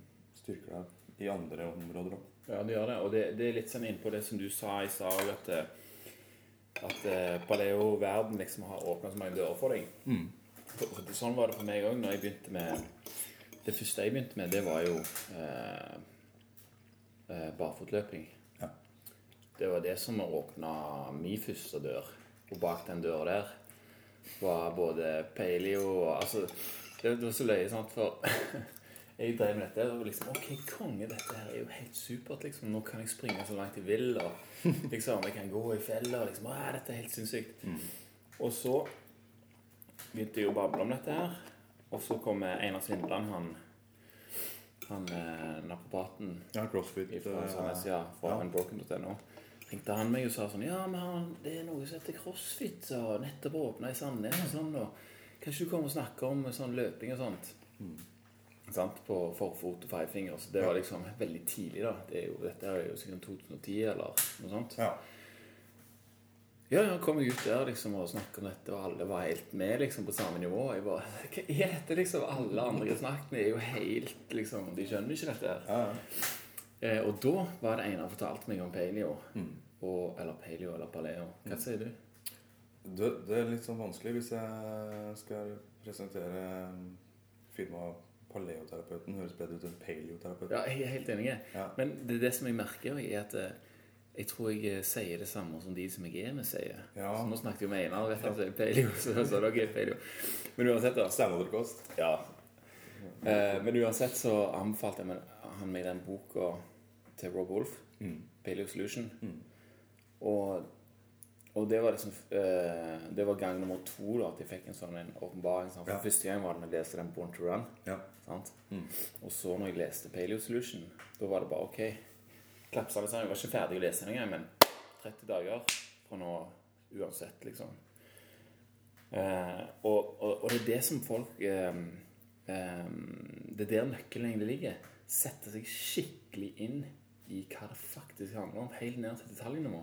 styrker deg i andre områder òg. Ja, det gjør det. Og det, det er litt sånn inn på det som du sa i stad, at, eh, at eh, paleo-verden liksom har åpna så mange dører for deg. For sånn var det for meg òg når jeg begynte med Det første jeg begynte med, det var jo eh, eh, barfotløping. Ja. Det var det som åpna min første dør. Og bak den døra der var både paleo og Altså, det, det var så løye, sant, for jeg drev med dette og liksom Ok, konge, dette her er jo helt supert. liksom, Nå kan jeg springe så langt jeg vil. og liksom, Jeg kan gå i fella. liksom, å, Dette er helt sinnssykt. Og så begynte jeg å bable om dette her. Og så kommer Einar Svindland, han, han eh, naprapaten Ja, crossfit. fra eh, Sandnes, ja, fra ja. unbroken.no. Ringte han meg og sa sånn Ja, men han, det er noe som heter crossfit, og nettopp åpna i Sandnes og sånn, og kan ikke du komme og snakke om sånn løping og sånt? Sant? På forfot og feilfinger. Så det var liksom veldig tidlig, da. Det er jo, dette er jo sikkert 2010 eller noe sånt. Ja. Ja, ja, kom jeg ut der liksom og snakket om dette, og alle var helt med liksom på samme nivå. Jeg bare Hva er dette, liksom? Alle andre jeg snakket med, er jo helt liksom De skjønner ikke dette. her. Ja, ja. Eh, og da var det en som fortalte meg om paleo. Mm. Og, eller paleo eller paleo. Hva sier du? Det, det er litt sånn vanskelig hvis jeg skal presentere firmaet Paleoterapeuten. Høres bedre ut enn paleoterapeuten. Ja, jeg er helt enig. Ja. Men det, det som jeg merker, er at eh, jeg tror jeg eh, sier det samme som de som jeg er med, sier. Ja. Så nå snakket jeg med Einar, vet du, han sier paleo, så sa dere paleo. Men uansett, da. Steinalderkost. Ja. Eh, men uansett så anbefalte jeg han meg den boka til Rob Wolf, Mm. Paleo Solution. Mm. Og, og det var liksom eh, Det var gang nummer to da at jeg fikk en sånn en åpenbaring. sant? For Ja. Første gang var det når jeg leste den Born to Run. Ja. Sant? Mm. Og så når jeg leste Paleo Solution, da var det bare OK. Klapsa liksom. sammen. Jeg var ikke ferdig å lese den engang, men 30 dager fra nå uansett, liksom. Eh, og, og, og det er det som folk eh, eh, Det er der nøkkelen egentlig ligger. Sette seg skikkelig inn i hva det faktisk handler om, helt ned til detaljnivå.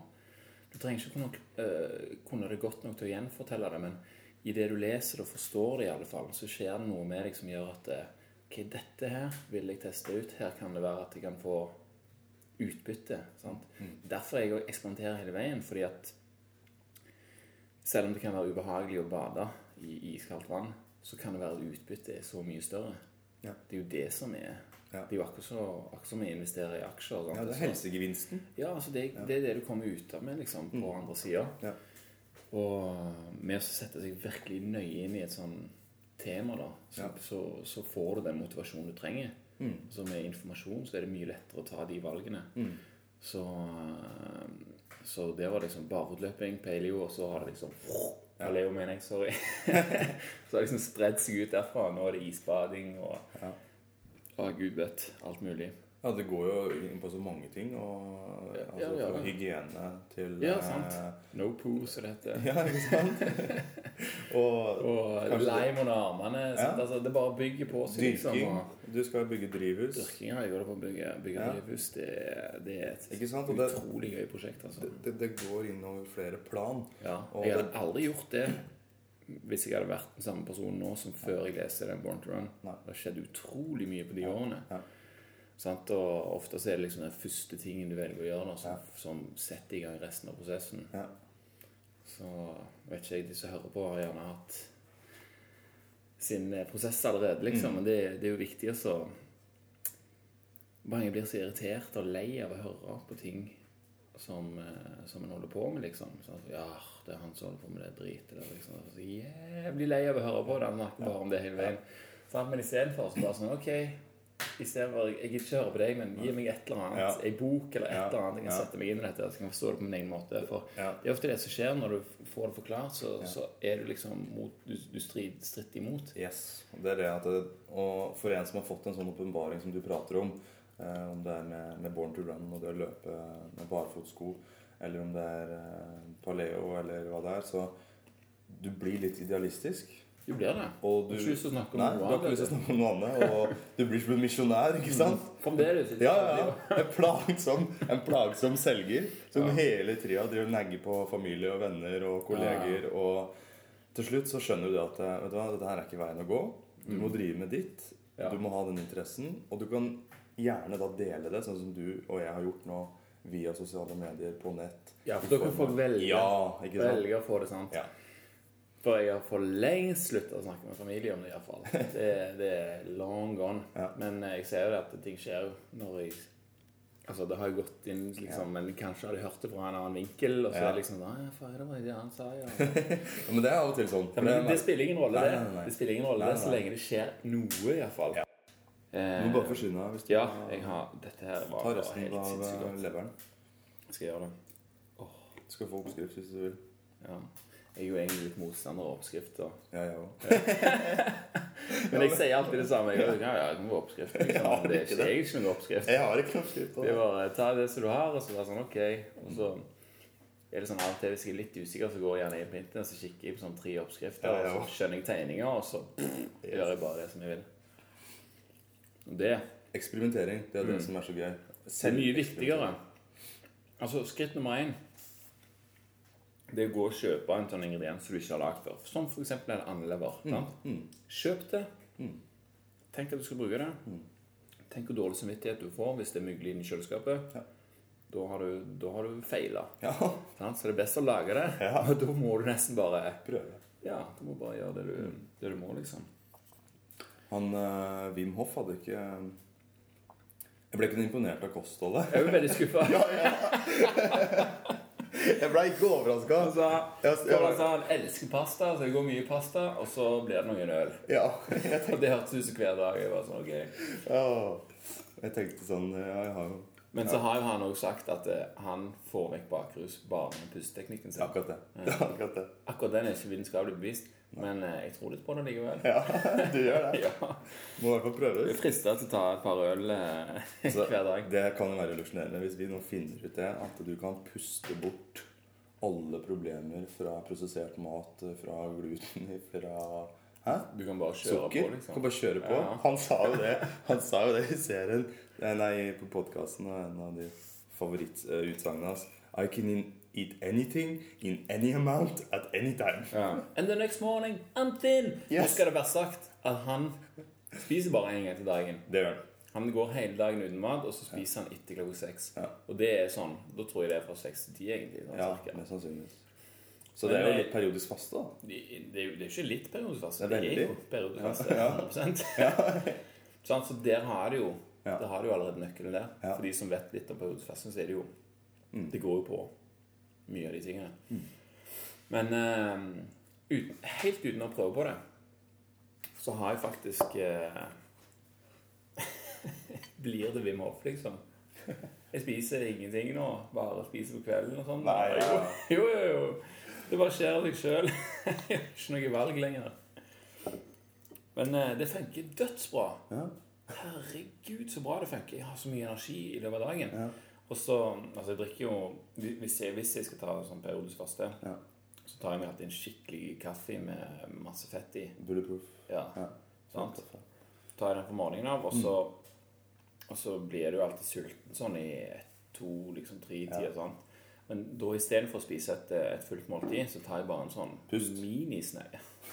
Du trenger ikke kunne, uh, kunne det godt nok til å gjenfortelle det, men i det du leser det og forstår det, i alle fall, så skjer det noe med deg som gjør at uh, Ok, dette her vil jeg teste ut. Her kan det være at jeg kan få utbytte. Sant? Derfor er jeg òg eksperimenterer hele veien, fordi at selv om det kan være ubehagelig å bade i iskaldt vann, så kan det være at utbyttet er så mye større. Ja. Det er jo det som er Ja. Det er jo akkurat, så, akkurat som å investere i aksjer. Sant? ja, det er helsegevinsten. ja, altså det, det er det du kommer ut av med liksom, på andre sida. Ja. Og med å sette seg virkelig nøye inn i et sånn tema, da, så, Ja. så, så får du den motivasjonen du trenger. Mm. Så med informasjon så er det mye lettere å ta de valgene. Mm. Så, eh, så det var liksom barotløping, paleo, og så har det liksom Paleo, mener jeg, sorry. så har det liksom spredd seg ut derfra. Nå er det isbading og Ja. Å, gud vet. Alt mulig. Ja, det går jo inn på så mange ting. Og, Ja, altså, ja, ja. Fra hygiene til Ja, eh, sant. No poo, som det heter. Ja, ikke sant? og Og leim under armene. Ja. Altså, det bare bygger på seg. Liksom, dyrking. og Du skal bygge drivhus. dyrking har jeg gått på å bygge, bygge Ja. drivhus. Det, det er et utrolig gøy prosjekt. Altså. Det, det, det går inn over flere plan. Ja. Jeg har aldri gjort det hvis jeg hadde vært den samme personen nå som før jeg leste den Born to Run. Nei. Det har skjedd utrolig mye på de årene. Ja. Sant? Og ofte så er det liksom den første tingen du velger å gjøre da, som, Ja. som setter i gang resten av prosessen. Ja. Så vet ikke jeg, de som hører på, har gjerne hatt sin prosess allerede, liksom. Mm. Men det, det er jo viktig å så Mange blir så irritert og lei av å høre på ting som, eh, som en holder på med, liksom. Sånn, ja, det er han som holder på med det dritet der, liksom. Så jævlig lei av å høre på det. Han snakker bare om det hele veien. Sånn, Men istedenfor så bare sånn OK. I stedet for, Jeg gidder ikke høre på deg, men gi meg et eller annet. Ja. En bok eller et eller annet. Jeg kan sette meg inn i dette, så kan jeg forstå det på min egen måte. For Ja. det er ofte det som skjer når du får det forklart, så, Ja. så er du liksom mot, du, du strid, stritter imot. Yes. Det er det at det, Og for en som har fått en sånn åpenbaring som du prater om, om det er med, med Born to Run og det å løpe med barfotsko, eller om det er eh, paleo eller hva det er, så du blir litt idealistisk. Du blir det. Og Du du har ikke lyst til å snakke om Nei, noe du har ikke annet. lyst til å snakke om noe annet, og du blir som en misjonær, ikke sant? Fremdeles. Ja, ja, ja. En plagsom, en plagsom selger som Ja. hele tida driver og nagger på familie og venner og kolleger. Og til slutt så skjønner du at eh, vet du hva, dette her er ikke veien å gå. Du må drive med ditt. Mm. Ja. Du må ha den interessen. Og du kan gjerne da dele det, sånn som du og jeg har gjort nå via sosiale medier, på nett. Ja, for da kan folk velge, Ja, velge å få det sant. Ja. For jeg har for lengst sluttet å snakke med familie om det, iallfall. Det, det er long gone. Ja. Men jeg ser jo det at ting skjer når jeg Altså, det har gått inn, liksom, men kanskje har de hørt det fra en annen vinkel, og så Ja. er det liksom Nei, faen, det var det han sa, ja. Ja, Men det er av og til sånn. Ja, men det, det spiller ingen rolle, det. Det spiller ingen rolle det, så lenge det skjer noe, iallfall. Ja. Eh, Du må bare forsyne deg hvis du Ja, jeg har Dette her var tar bare resten helt av sinnssykt eh, godt. leveren. Skal jeg gjøre det? Du skal få oppskrift hvis du vil. Ja. Jeg er jo egentlig litt motstander av oppskrifter. Ja, jeg òg. Men jeg sier alltid det samme. Jeg, ja, ja, det må være oppskrift. Liksom. Ja, det er ikke ikke, er noen oppskrift. Jeg har ikke oppskrift på Det er bare ta det som du har, og så være sånn OK. Og så er det sånn av og til hvis jeg er litt usikker, så går jeg gjerne inn på internett så kikker jeg på sånn tre oppskrifter, Ja, ja. og så skjønner jeg tegninger, og så gjør jeg bare det som jeg vil. Det Eksperimentering. Det er det Mm. som er så gøy. Er mye viktigere. Altså, skritt nummer én det er å gå og kjøpe en sånn ingrediens som du ikke har lagd før. Som f.eks. en andelever. sant? Mm. Kjøp det. Mm. Tenk at du skal bruke det. Tenk hvor dårlig samvittighet du får hvis det er mygler inni kjøleskapet. Ja. Da har du, da har du feila. Ja, Så det er best å lage det. Ja. Og da må du nesten bare prøve. Ja, du må bare gjøre det du, det du må, liksom. Han uh, Wim Hoff hadde ikke Jeg ble ikke imponert av kostholdet. Jeg ble veldig skuffa. Jeg ble ikke overraska. Altså, Ja, for han elsker pasta, så det går mye pasta, og så blir det noen øl. Ja, jeg Og det hørtes ut som hver dag. Jeg var sånn, ok. Ja. Jeg tenkte sånn Ja, jeg har jo Men så har jo han òg sagt at eh, han får vekk bakrus bare med pusteteknikken sin. akkurat det. Er akkurat det. Akkurat den er ikke vitenskapelig bevist, men eh, jeg tror litt på det likevel. Ja, du gjør det. Ja. Må i hvert fall prøve er frister frista til å ta et par øl eh, Så hver dag. Det kan jo være revolusjonerende hvis vi nå finner ut det, at du kan puste bort alle problemer fra prosessert mat, fra gluten, fra Hæ? Du kan bare kjøre Sukker. på, liksom. Kan bare kjøre på. Ja. Han sa jo det Han sa jo det i serien Nei, nei på podkasten, og en av de favorittutsagnene hans. I can eat anything in any amount at any time. Ja. And the next morning, I'm thin. Nå skal det være sagt at han spiser bare én gang til dagen. Det gjør han. Han går hele dagen uten mat, og så spiser han etter klokka seks. Ja. Og det er sånn, Da tror jeg det er fra seks til ti, egentlig. Sånn, Ja, mest sannsynligvis. Så det er jo litt periodisk faste, da. Det, det, er jo, ikke litt periodisk Det er Det er jo periodisk Ja. 100 sånn, Så der har du jo Ja. Der har du jo allerede nøkkelen der. Ja. For de som vet litt om periodisk faste, så er det jo Mm. Det går jo på mye av de tingene. Men uh, uten, helt uten å prøve på det, så har jeg faktisk uh, Blir det Wim Hof, liksom? Jeg spiser ingenting nå. Bare spiser på kvelden og sånn. Nei, ja. Jo, jo, jo. Det bare skjer av seg sjøl. Jeg har ikke noe valg lenger. Men uh, det funker dødsbra. Ja. Herregud, så bra det funker. Jeg har så mye energi i løpet av dagen. Ja. Og så Altså, jeg drikker jo Hvis jeg, hvis jeg skal ta sånn periodisk faste, Ja. så tar jeg meg alltid en skikkelig kaffe med masse fett i. Bulletproof. Ja, Ja. sant? tar jeg den på morgenen av, og så, og så blir du alltid sulten sånn i ett, to, liksom tre tider sånn. Men da istedenfor å spise et, et fullt måltid, så tar jeg bare en sånn Pust. minisnei.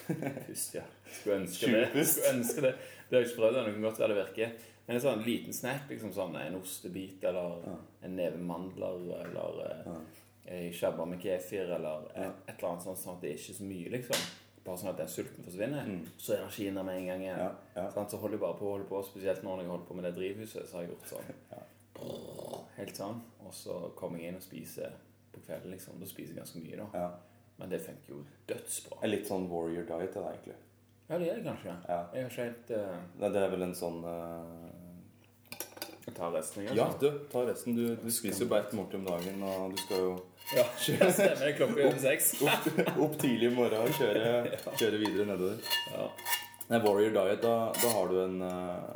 Pust, ja. Skulle ønske det. Skulle ønske det. Det har jeg ikke prøvd ennå. Kan godt være det virker. Men en sånn liten snack, liksom sånn en ostebit eller en neve mandler eller Ja. ei shabba med kefir eller et, et eller annet sånt, sånn at det er ikke så mye, liksom. Bare sånn at den sulten forsvinner. Så er energien der med en gang igjen. Mm. Ja, ja. Sånn, Så holder jeg bare på, holder på, spesielt når jeg holder på med det drivhuset, så har jeg gjort sånn. Helt sånn. Og så kommer jeg inn og spiser på kvelden, liksom. Da spiser jeg ganske mye, da. Ja. Men det funker jo dødsbra. Litt sånn warrior diet, er det egentlig. Ja, det er det kanskje. Ja. Jeg har ikke helt uh, Nei, det er vel en sånn eh, Tar resten, jeg. Ja, du, ta resten. Du, du spiser jo bare ett måltid om dagen, og du skal jo ja. Stemmer det. Klokka er seks. opp, opp tidlig i morgen og kjøre, kjøre videre nedover. Ja. Nei, Warrior Diet, da, da har du en uh,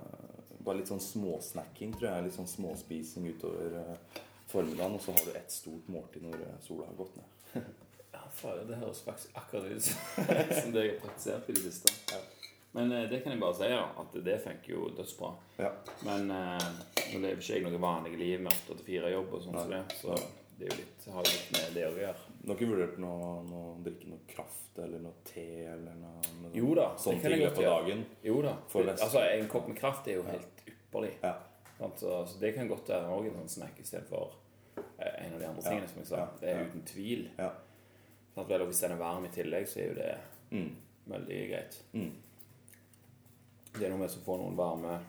Bare litt sånn småsnacking, tror jeg. Litt sånn småspising utover uh, formiddagen. Og så har du ett stort måltid når uh, sola har gått ned. Ja, faen, det høres faktisk akkurat ut som det jeg har praktisert i det siste. Men eh, det kan jeg bare si, ja, at det funker jo dødsbra. Ja. Men eh, nå lever ikke jeg noe vanlig liv med 8-4-jobb og sånn som det, så det er jo litt, har jo litt med det å gjøre. Du har ikke vurdert noe, noe, drikke noe kraft eller noe te eller noe, noe Jo da, sånne ting på dagen? Jo da. Altså, en kopp med kraft er jo helt ypperlig. Ja. Altså, Så, det kan godt være også en sånn snack istedenfor eh, en av de andre tingene som jeg sa. Det er uten tvil. Ja. Og hvis den er varm i tillegg, så er jo det Mm. veldig greit. Mm. Det er noe med å få noen varme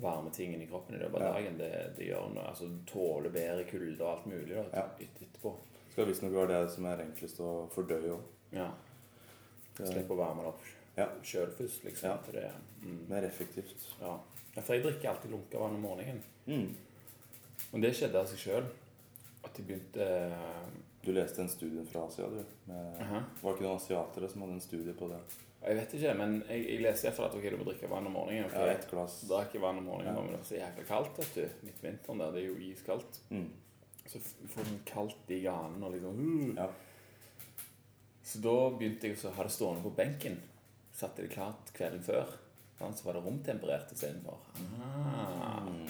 varme tingene i kroppen i løpet av dagen. Det, det gjør noe, altså tåler bedre kulde og alt mulig da, Ja. et- etterpå. Skal visstnok være det som er enklest å fordøye òg. Ja. Slippe å varme det opp Ja. sjøl først, liksom. Ja. Det, mm, Mer effektivt. ja. For jeg drikker alltid lunka vann om morgenen. Mm. Men det skjedde av seg sjøl. At jeg begynte Du leste en studie fra Asia, du. Med, Aha. Var det ikke noen asiatere som hadde en studie på det? Jeg vet ikke, men jeg, jeg leser iallfall at ok, du må drikke vann om morgenen. For ja, et glass. drakk vann om morgenen, Ja. men det var så jækla kaldt, vet du. Midt på vinteren der. Det er jo iskaldt. Mm. Så får du kaldt i ganen og liksom uh. Ja. Så da begynte jeg å ha det stående på benken. Satte det klart kvelden før. Så var det romtemperert istedenfor. Ah, Mm.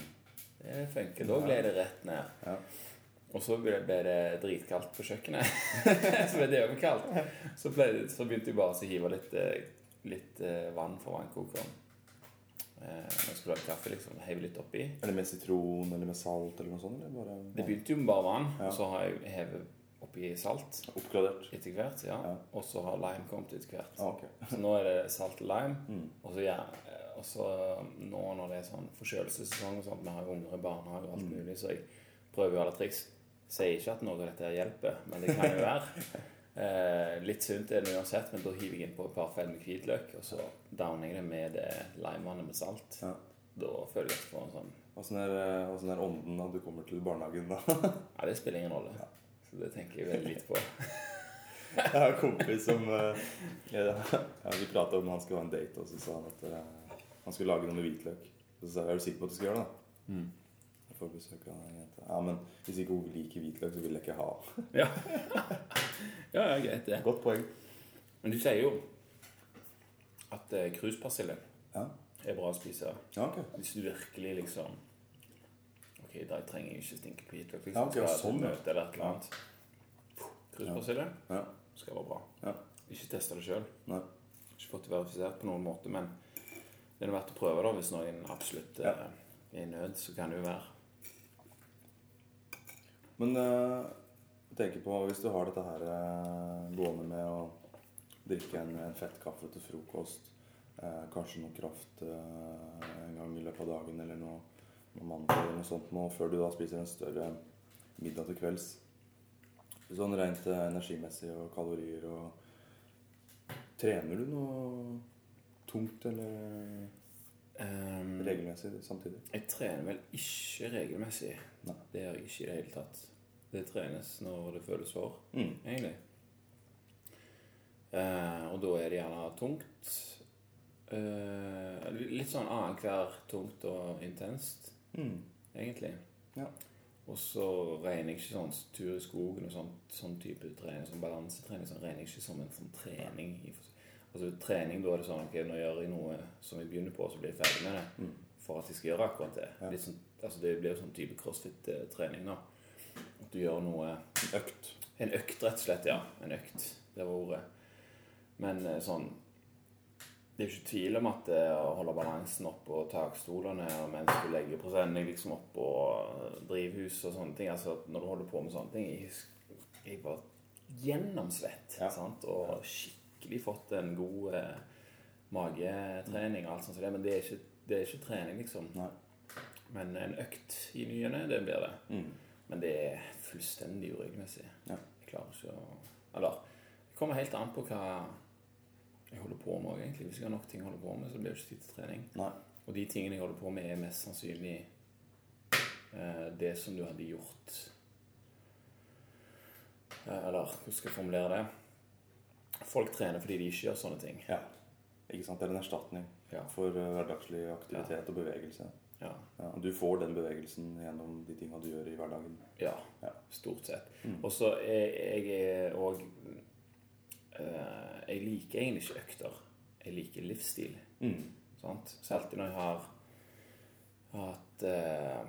det funker. Da gled det rett ned. Ja. Og så ble det dritkaldt på kjøkkenet. så ble det overkaldt. Så, ble, så begynte jeg bare å hive litt, eh, litt eh, vann fra vannkokeren. Eh, når jeg skulle lage kaffe, liksom. Heiv litt oppi. Eller med sitron eller med salt eller noe sånt? Eller bare Det begynte jo med bare vann, Ja. så har jeg hevet oppi salt Oppgradert? etter hvert. ja. Ja. Og så har lime kommet etter hvert. Ah, okay. Så nå er det salt og lime. Mm. Og så, ja, og så nå når det er sånn forkjølelsessesong og sånt, vi har jo unger i barnehage og alt Mm. mulig, så jeg prøver jo alle triks. Sier ikke at noe av dette hjelper, men det kan jo være. Eh, litt sunt er det uansett, men da hiver jeg inn på et par feil med hvitløk, og så downer jeg det med det limevannet med salt. Ja. Da føler jeg at jeg får en sånn Åssen er, er ånden når du kommer til barnehagen da? Ja, det spiller ingen rolle. Så det tenker jeg veldig lite på. Jeg har en kompis som eh, ja, ja, Vi prata om han skulle ha en date, og så sa han at eh, han skulle lage noe med hvitløk. Så sa jeg er du sikker på at du skal gjøre det? da? Mm. Jeg får besøk av en jente. Ja, men hvis ikke hun liker hvitløk, så vil jeg ikke ha. Ja, ja, ja greit det. Godt poeng. Men du sier jo at eh, kruspersille Ja, er bra å spise. ja ok. Hvis du virkelig liksom Ok, da trenger jeg ikke stinke hvitløk. Ja, Liksom, ok, skal jeg sånn, ja. møte eller et eller annet. Kruspersille Ja. skal være bra. Ja. Ikke teste det sjøl. Ikke fått det verifisert på noen måte, men det er verdt å prøve da hvis noen absolutt Ja. eh, er i nød. Så kan det jo være. Men eh, jeg tenker på hvis du har dette her eh, gående med å drikke en, en fett kaffe til frokost, eh, kanskje noe kraft eh, en gang i løpet av dagen eller noe, noe mandag eller noe sånt nå, før du da spiser en større middag til kvelds. Sånn rent eh, energimessig og kalorier og Trener du noe tungt eller Um, regelmessig samtidig? jeg trener vel ikke regelmessig. Nei. Det gjør jeg ikke i det hele tatt. Det trenes når det føles for. Mm. egentlig. Uh, og da er det gjerne tungt. Uh, litt sånn annenhver tungt og intenst, Mm. egentlig. Ja. Og så regner jeg ikke sånn tur i skogen og sånn, sånn type trening, sånn balansetrening, sånn regner jeg ikke som en sånn trening. i- Altså trening, da er det sånn ok, nå gjør jeg noe som jeg begynner på, så blir jeg ferdig med det. Mm. For at jeg skal gjøre akkurat det. Ja. Sånn, altså det blir jo sånn type crossfit-trening, da. At du gjør noe En Økt. en økt, rett og slett, ja. En økt. Det var ordet. Men eh, sånn Det er jo ikke tvil om at eh, å holde balansen oppå takstolene og mens du legger presenning liksom oppå drivhus og sånne ting Altså når du holder på med sånne ting Jeg, jeg var gjennomsvett. Ja. Sant? Og skikkelig fått en god eh, magetrening og alt sånt. Men det er ikke, det er ikke trening, liksom. Nei. Men en økt i ny og ne, det blir det. Mm. Men det er fullstendig uregelmessig. Ja. Jeg klarer ikke å Eller det kommer helt an på hva jeg holder på med, egentlig. Hvis jeg har nok ting å holde på med, så blir det ikke tid til trening. Nei. Og de tingene jeg holder på med, er mest sannsynlig eh, det som du hadde gjort eh, Eller hvordan skal jeg formulere det? Folk trener fordi de ikke gjør sånne ting. Ja. Ikke sant? Det er en erstatning Ja. for eh, hverdagslig aktivitet og bevegelse. Ja. Ja, og du får den bevegelsen gjennom de tinga du gjør i hverdagen. ja Ja. stort sett. Mm. Og så er jeg òg Jeg liker egentlig ikke økter. Jeg liker livsstil. Mm. Sant? Så alltid når jeg har hatt eh,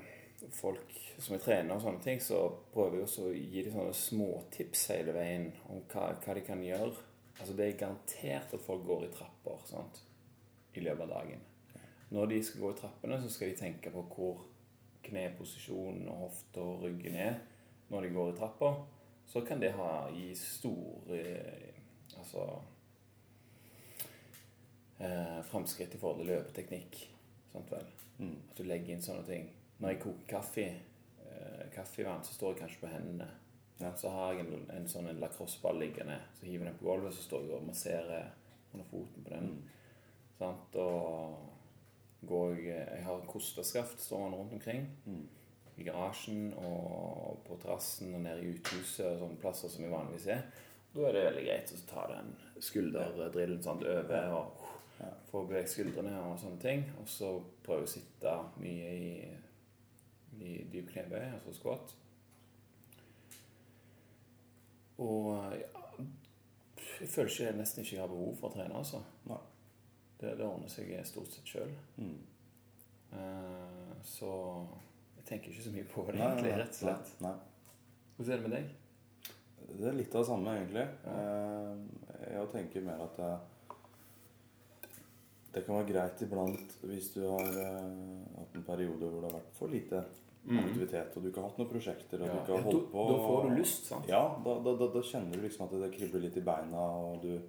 folk som jeg trener og sånne ting, så prøver jeg også å gi dem sånne småtips hele veien om hva, hva de kan gjøre. Altså Det er garantert at folk går i trapper sant? i løpet av dagen. Når de skal gå i trappene, så skal de tenke på hvor kneposisjonen og hofta og ryggen er når de går i trappa. Så kan det ha gi store eh, Altså eh, framskritt i forhold til løpeteknikk. Sant vel? Mm. At du legger inn sånne ting. Når jeg koker kaffe, eh, kaffevann, så står jeg kanskje på hendene. Ja. Så har jeg en, en sånn en lacrosseball liggende. Så hiver jeg den på gulvet, så står jeg og masserer under foten på den. Mm. Sant? Og går jeg Jeg har kosteskaft stående rundt omkring. Mm. I garasjen og på terrassen og nede i uthuset og sånne plasser som vi vanligvis er. Da er det veldig greit å ta den skulderdrillen sånn over og Ja. få beveget skuldrene og sånne ting. Og så prøve å sitte mye i, i dyp knebøy, altså squat. Og ja, jeg føler ikke nesten ikke jeg har behov for å trene, altså. Nei. Det, det ordner seg stort sett sjøl. Mm. så jeg tenker ikke så mye på det, egentlig, nei, rett og slett. Nei. nei. Hvordan er det med deg? Det er litt av det samme, egentlig. Eh, Jeg tenker mer at det, det kan være greit iblant hvis du har eh, hatt en periode hvor det har vært for lite aktivitet, og du ikke har hatt noen prosjekter, og Mm. Du ikke har holdt på da får du lyst, sant? Ja, da, da, da, da kjenner du liksom at det kribler litt i beina, og du,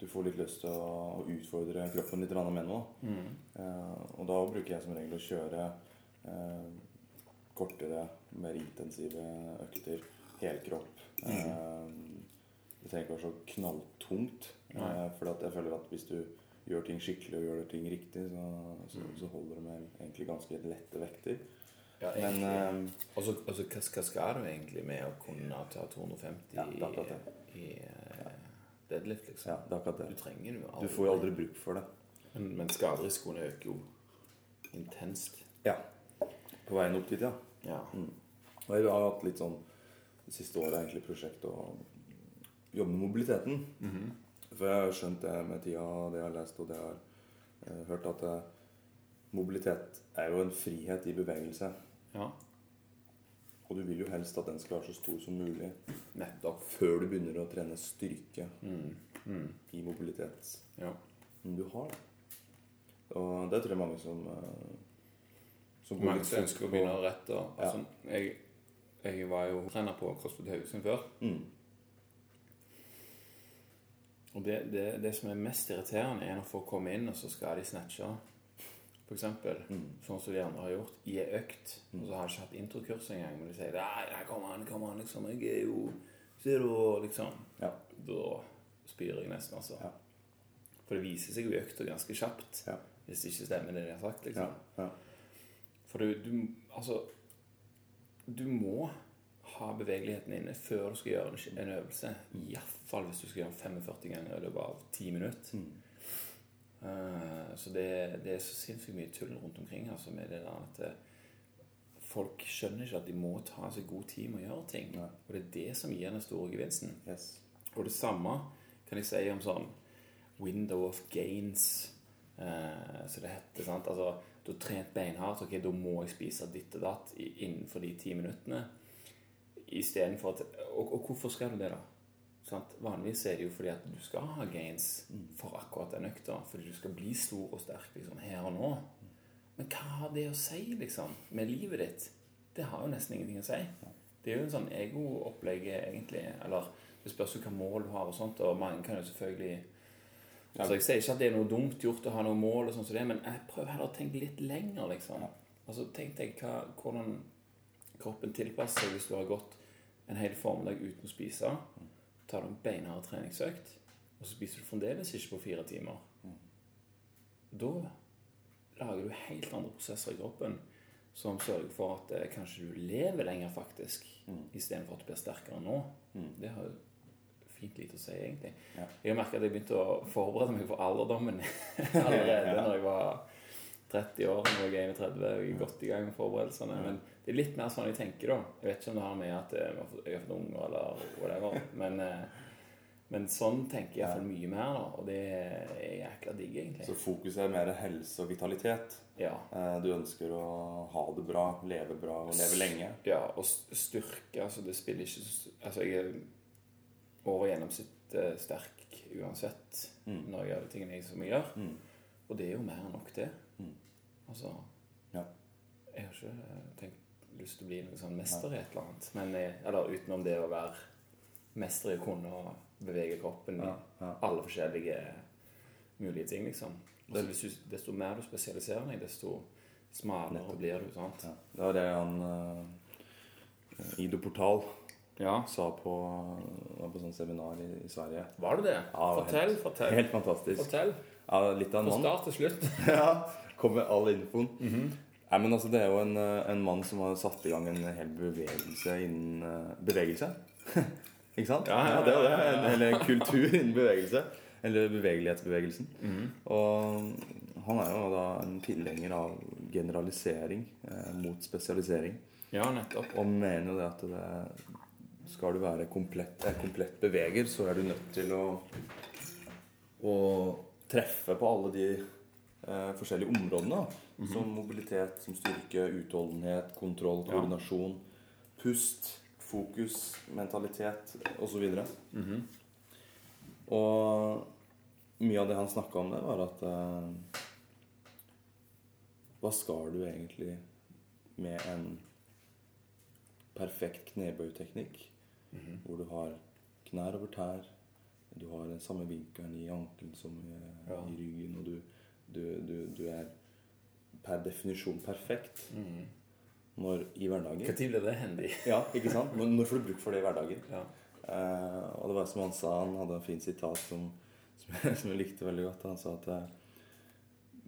du får litt lyst til å, utfordre kroppen litt med noe. Mm. Eh, og da bruker jeg som regel å kjøre eh, kortere, mer intensive økter. Helkropp. Eh, det trenger ikke være så knalltungt. Eh, for jeg føler at hvis du gjør ting skikkelig og gjør ting riktig, så, så, så holder det med egentlig ganske lette vekter. Ja, Men uh, eh, altså, altså, hva, hva skal du egentlig med å kunne ta 250 Ja, det i, i uh, deadlift, liksom? ja, det er akkurat Du trenger det aldri Du får jo aldri bruk for det. Men, men skaderisikoen øker jo intenst. Ja. På veien opp dit, ja. Ja. Og jeg har hatt litt sånn det siste året egentlig prosjekt å jobbe med mobiliteten. For jeg har skjønt det med tida, det jeg har lest og det jeg har eh, hørt, at eh, mobilitet er jo en frihet i bevegelse. Ja. Og du vil jo helst at den skal være så stor som mulig Nettopp. før du begynner å trene styrke Mm. Mm. i mobilitet. Ja. Men du har det. Og det tror jeg mange som eh, som Mange som ønsker å begynne rett og Ja. altså, jeg, jeg var jo trener på CrossFit Haugesund før. Mm. Og det, det, det som er mest irriterende, er når folk kommer inn, og så skal de snatche. Eksempel, Mm. sånn som de andre har gjort, i ei økt. Og så har jeg ikke hatt introkurs engang. Men de sier nei, nei, kom an, kom an, liksom. Jeg er jo Ser du, liksom. Ja. Da spyr jeg nesten, altså. Ja. For det viser seg jo i økta ganske kjapt. Ja. Hvis det ikke stemmer det de har sagt, liksom. ja. For du, du Altså Du må ha bevegeligheten inne før du skal gjøre en- øvelse. Iallfall hvis du skal gjøre den 45 ganger i løpet av 10 minutter. Mm. Eh, så det, det er så sinnssykt mye tull rundt omkring altså, med det der at eh, folk skjønner ikke at de må ta seg god tid med å gjøre ting. Ja. Og det er det som gir den store gevinsten. Yes. Og det samme kan jeg si om sånn window of gains, eh, som det heter. sant? Altså, du har trent beinhardt, ok, da må jeg spise ditt og datt innenfor de ti minuttene. Istedenfor at og, og hvorfor skal du det, da? Sant? Vanligvis er det jo fordi at du skal ha gains for akkurat den økta. Fordi du skal bli stor og sterk liksom, her og nå. Men hva har det å si liksom, med livet ditt? Det har jo nesten ingenting å si. Det er jo en sånn ego-opplegg, egentlig. Eller det spørs jo hva mål du har, og sånt, og mange kan jo selvfølgelig Så jeg sier ikke at det er noe dumt gjort å ha noe mål, og sånt som det, men jeg prøver heller å tenke litt lenger, liksom. Altså, Tenk deg hva, hvordan kroppen tilpasser seg hvis du har gått en hel formiddag uten å spise. Tar du en beinhard treningsøkt, og så spiser du fremdeles ikke på fire timer. Da lager du helt andre prosesser i kroppen som sørger for at eh, kanskje du lever lenger, faktisk, istedenfor at du blir sterkere nå. Det har jo fint lite å si, egentlig. Ja. Jeg har merket at jeg begynte å forberede meg for alderdommen allerede når jeg var 30 år. Nå er jeg 31 og jeg er godt i gang med forberedelsene. Men det er litt mer sånn jeg tenker, da. Jeg vet ikke om det har med at eh, jeg har fått- unger eller whatever. Men, eh, men sånn tenker jeg iallfall mye mer, da. Og det er jækla digg, egentlig. Så fokuset er mer helse og vitalitet. Ja. Eh, Du ønsker å ha det bra, leve bra og leve lenge. Ja, og styrke Altså, det spiller ikke Altså, jeg er over sitt sterk uansett når jeg gjør de tingene jeg som jeg gjør. Mm. Og det er jo mer enn nok, det. Mm. Altså Ja. Jeg har ikke tenkt, lyst til å bli noen sånn mester i et eller annet. Men jeg, eller utenom det å være mester i å kunne bevege kroppen i alle forskjellige mulige ting, liksom. Så hvis du, desto mer du spesialiserer deg, desto smalere blir du. sant? Ja. Det var det han uh, Ido Portal Ja. sa på, på sånn seminar i, i Sverige. Var det det? Ja, fortell, helt, fortell. Helt fantastisk. Fortell. Ja, litt av en Fra start til slutt. ja, Kom med all infoen. Nei, men altså, Det er jo en, eh, en mann som har satt i gang en hel bevegelse innen eh, Bevegelse? Ikke sant? Ja, ja, det jo det. En, eller kultur innen bevegelse. Eller bevegelighetsbevegelsen. Og han er jo da en tilhenger av generalisering eh, mot spesialisering. Ja, nettopp. Og mener jo det at det, skal du være komplett, eh, komplett beveger, så er du nødt til å, å treffe på alle de eh, forskjellige områdene. da. Som mobilitet, som styrke, utholdenhet, kontroll, koordinasjon, pust, fokus, mentalitet osv. Mhm. Og mye av det han snakka om, det var at eh, Hva skal du egentlig med en perfekt knebøyteknikk? Mhm. Hvor du har knær over tær, du har den samme vinkelen i ankelen som i, Ja. i ryggen, og du, du, du, du er per definisjon perfekt mm. når, i hverdagen. Når ble det handy? Ja, ikke sant? Når, når får du bruk for det i hverdagen? Ja. Eh, og det var som han sa, han hadde en fin sitat som, som, jeg, som jeg likte veldig godt. Han sa at eh,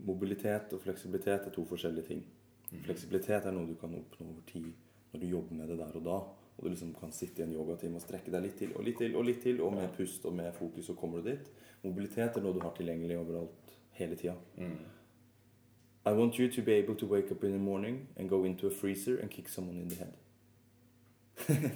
mobilitet og fleksibilitet er to forskjellige ting. Fleksibilitet er noe du kan oppnå over tid når du jobber med det der og da. Og du liksom kan sitte i en yogatime og strekke deg litt til og litt til og litt til, og med pust og med fokus så kommer du dit. Mobilitet er noe du har tilgjengelig overalt hele tida. Mm. I want you to be able to wake up in the morning and go into a freezer and kick someone in the head.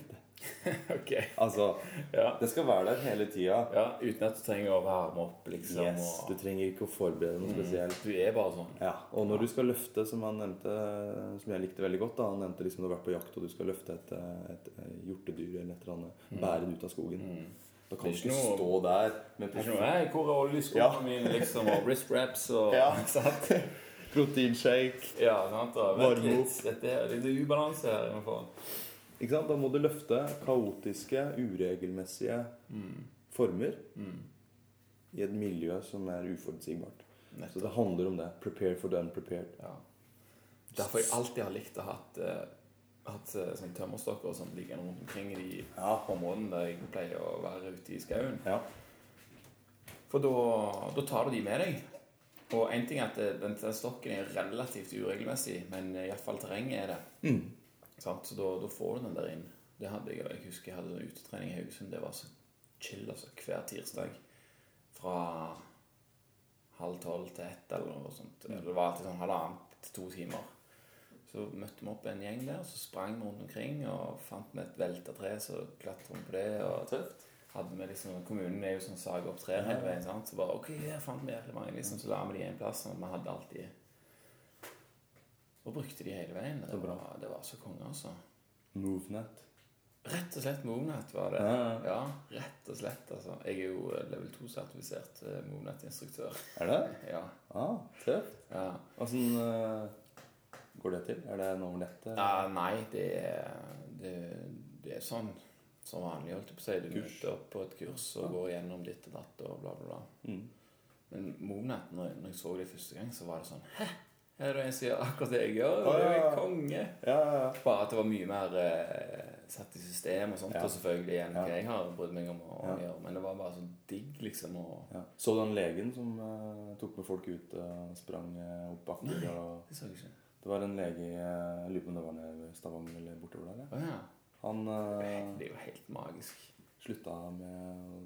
ok. Altså, Ja. det skal være der hele tida. ja. Uten at du trenger å varme opp, liksom. Yes, og- du trenger ikke å forberede noe spesielt. Du er bare sånn. Ja, Og når du skal løfte, som han nevnte, som jeg likte veldig godt da, Han nevnte liksom du har vært på jakt og du skal løfte et, et, hjortedyr eller et eller annet, bære det ut av skogen. Da kan du ikke noe- stå der med Det Nei, hvor er oljeskoene Ja. mine, liksom, og wrist wraps og Ja. sant? proteinshake. Ja, sant? Vent litt. Dette er litt ubalanse her. Ikke sant? Da må du løfte kaotiske, uregelmessige former i et miljø som er uforutsigbart. Så det handler om det. Prepare for the unprepared. Ja. Derfor jeg alltid har likt å ha hatt, eh, hatt sånne sånn tømmerstokker sånt liggende rundt omkring i de Ja. områdene der jeg pleier å være ute i skauen. Ja. For da, tar du de med deg. Og én ting er at den, den stokken er relativt uregelmessig, men iallfall terrenget er det. Mm. Sant? Så da, da får du den der inn. Det hadde jeg, jeg husker jeg hadde en utetrening i Haugesund. Det var så chill altså, hver tirsdag. Fra halv tolv til ett eller noe sånt. Eller Det var alltid sånn halvannet til to timer. Så møtte vi opp en gjeng der, så sprang vi rundt omkring og fant vi et velta tre, så klatra vi på det. og Tøft. hadde vi liksom, Kommunen er jo sånn saga opp trær hele veien. sant? Så bare OK, her fant vi jævlig mange. liksom, Så la vi de en plass. Og vi hadde alltid Og brukte de hele veien. Det var, det var så konge, altså. Movenet. Rett og slett Movenet var det. Ja, ja. Rett og slett. altså. Jeg er jo level 2-sertifisert Movenet-instruktør. Er det? Ja. Ah, tøft. ja. Åssen eh, går det til? Er det noe over nettet? Uh, nei, det er, det, det er sånn som vanlig, holdt jeg på å si. Du møter opp på et kurs og går gjennom ditt og datt og bla, bla, bla. Mm. Men Movnet, når, når jeg så det første gang, så var det sånn Hæ? Er det en som gjør akkurat det jeg gjør? Det ja, ja. konge. Ja, ja, ja. Bare at det var mye mer eh, satt i system og sånt, Ja. og selvfølgelig enn Ja. hva jeg har brydd meg om å Ja. gjøre. Men det var bare så digg, liksom. Og ja. Så du den legen som eh, tok med folk ut og sprang eh, opp bakker? Og, det så jeg ikke. Det var en lege i Jeg lurer på om det var nede ved Stavanger eller bortover der. Ja. Å ja. Han eh, Det er jo helt magisk. slutta med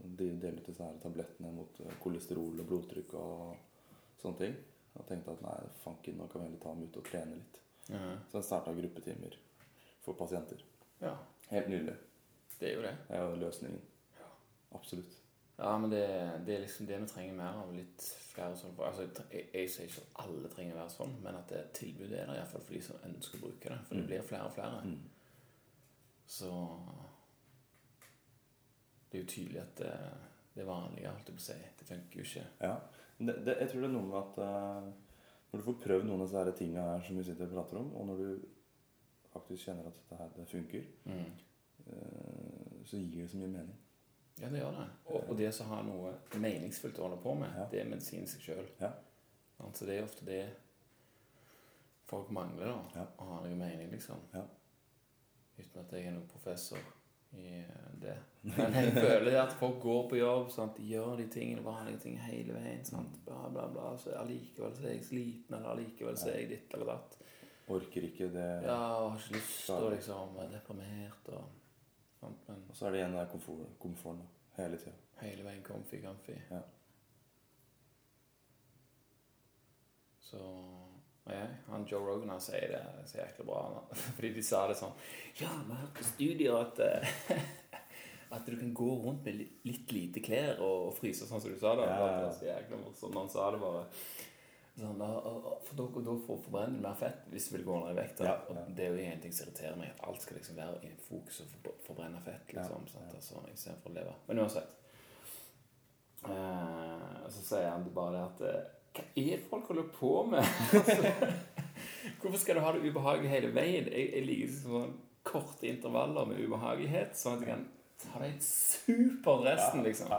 å de- dele ut disse her tablettene mot eh, kolesterol og blodtrykk og sånne ting. Og tenkte at nei, fanken, nå kan vi heller ta dem ut og trene litt. Ja. Så han starta gruppetimer for pasienter. ja. Helt nydelig. Det er jo det. Det er jo løsningen. Absolutt. Ja, men det, det er liksom det vi trenger mer av. Litt flere sånn altså, jeg, sier ikke at alle trenger å være sånn, men at det tilbudet er der iallfall for de som ønsker å bruke det. For det blir flere og flere. Så det er jo tydelig at det, det vanlige, holdt jeg på å si, det funker jo ikke. Ja. Det, det, jeg tror det er noe med at uh, når du får prøvd noen av disse tinga her som vi sitter og prater om, og når du faktisk kjenner at dette her det funker, Mm. uh, så gir det så mye mening. Ja, det gjør det. Og, og det som har noe meningsfullt å holde på med, det er medisin i seg sjøl. Ja. Så det er ofte det folk mangler, da. Ja. Å ha noe mening, liksom. Ja. Uten at jeg er noen professor. i eh, det. Men jeg føler at folk går på jobb, sant? de gjør de tingene, vanlige ting hele veien. Sant? Bla, bla, bla. Så allikevel så er jeg sliten, eller allikevel så er jeg ditt eller datt. Orker ikke det. Ja, har ikke lyst og liksom er deprimert og? Men Og så er det igjen der komfort, komforten hele tida. hele veien comfy, comfy. Ja. Så jeg, han Joe Rogan han sier det så jæklig bra. Han, fordi de sa det sånn Ja, vi har hørt på studier at eh, At du kan gå rundt med litt, litt lite klær og, og fryse, sånn som du sa det. Ja, ja, ja. Det var så jæklig morsomt. Han sa det bare sånn, da, For da, da får forbrenner du mer fett hvis du vil gå ned i vekt. Ja, ja. Og det er jo en ting som irriterer meg, at alt skal liksom være i fokus og for, forbrenne fett. liksom, Ja, sant? Altså, Istedenfor å leve. Men uansett. Eh, så sier han bare det at eh, Hva er det folk holder på med? altså, hvorfor skal du ha det ubehagelig hele veien? Jeg, jeg liker sånn korte intervaller med ubehagelighet, sånn at jeg kan ta deg supert resten, liksom.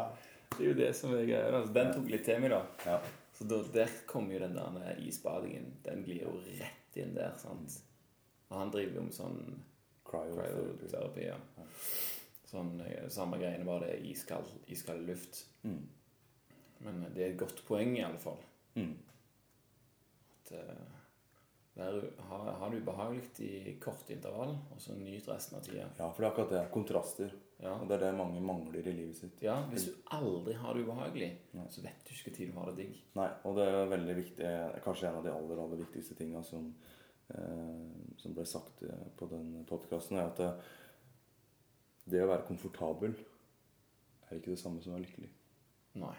Det er jo det som er greia. Altså, den tok litt til meg, da. Så da, der kommer jo den der isbadingen. Den glir jo rett inn der, sant. Og han driver jo med sånn Cryotherapy. cryoterapi, ja. Sånn eh, samme greiene, bare det iskald, iskald luft. Mm. Men det er et godt poeng, i alle fall. Mm. At eh, vær, ha, ha det ubehagelig i kort intervall, og så nyt resten av tida. Ja, for det er akkurat det. Kontraster. Ja. Og det er det mange mangler i livet sitt. ja, hvis du aldri har det ubehagelig, Nei. så vet du ikke når du har det digg. Nei, og det er veldig viktig, kanskje en av de aller, aller viktigste tinga som, eh, som ble sagt eh, på den podkasten, er at det, det å være komfortabel er ikke det samme som å være lykkelig. Nei.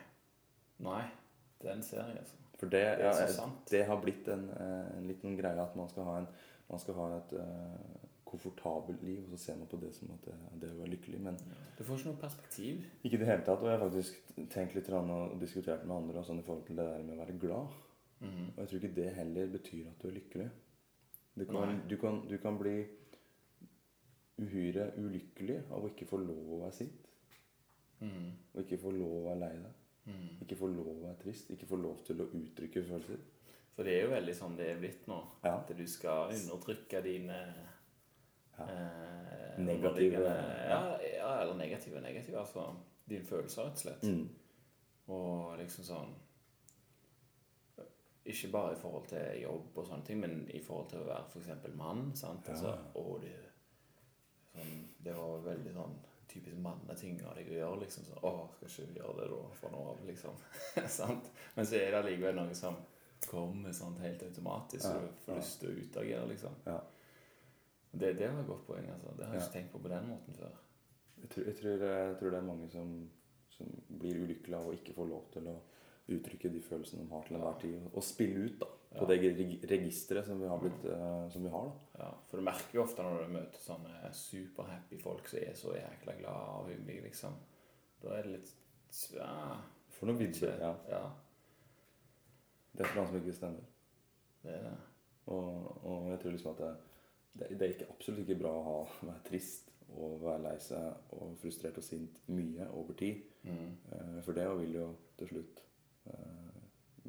Nei. Den ser jeg, altså. For det, Det er ja, det har blitt en, eh, en liten greie at man skal ha, en, man skal ha et eh, komfortabelt liv, og så ser man på det som at det, det å være lykkelig. Men Du får ikke noe perspektiv. ikke i det hele tatt. Og jeg har faktisk tenkt litt og diskutert med andre sånn, i forhold til det der med å være glad. Mhm. Og jeg tror ikke det heller betyr at du er lykkelig. Du kan, du kan, du kan bli uhyre ulykkelig av å ikke få lov å være sint. Mhm. Og ikke få lov å være lei deg. Mhm. Ikke få lov å være trist. Ikke få lov til å uttrykke følelser. For det er jo veldig sånn det er blitt nå. Ja. At du skal undertrykke dine Ja. Eh, Negative, ja. ja, eller negative negative. Altså dine følelser, rett og slett. Mm. Og liksom sånn Ikke bare i forhold til jobb og sånne ting, men i forhold til å være f.eks. mann. sant? Altså, og det, sånn, det var veldig sånn typisk manneting av deg å gjøre. liksom sånn, 'Å, skal ikke du gjøre det da fra nå av?' liksom. sant? Men så er det allikevel noe som kommer sånn helt automatisk, så Ja, du får ja. lyst til å utagere, liksom. Ja. Det, det var et godt poeng. altså. Det har jeg Ja. ikke tenkt på på den måten før. Jeg, tror, jeg, tror, jeg tror det er mange som, som blir ulykkelige av å ikke få lov til å uttrykke de følelsene de har til enhver tid. Og spille ut da, på Ja. det reg- registeret som vi har, blitt, uh, som vi har da. Ja, For du merker jo ofte når du møter sånne superhappy folk som er så jækla glad og hyggelige, liksom. Da er det litt ja, For noen vibber, ja. ja, Det er for noe som ikke stemmer. det er det. Og, og jeg tror liksom at det, det, det er ikke, absolutt ikke bra å ha, være trist og være lei seg og frustrert og sint mye over tid. Mm. Eh, For det vil jo til slutt eh,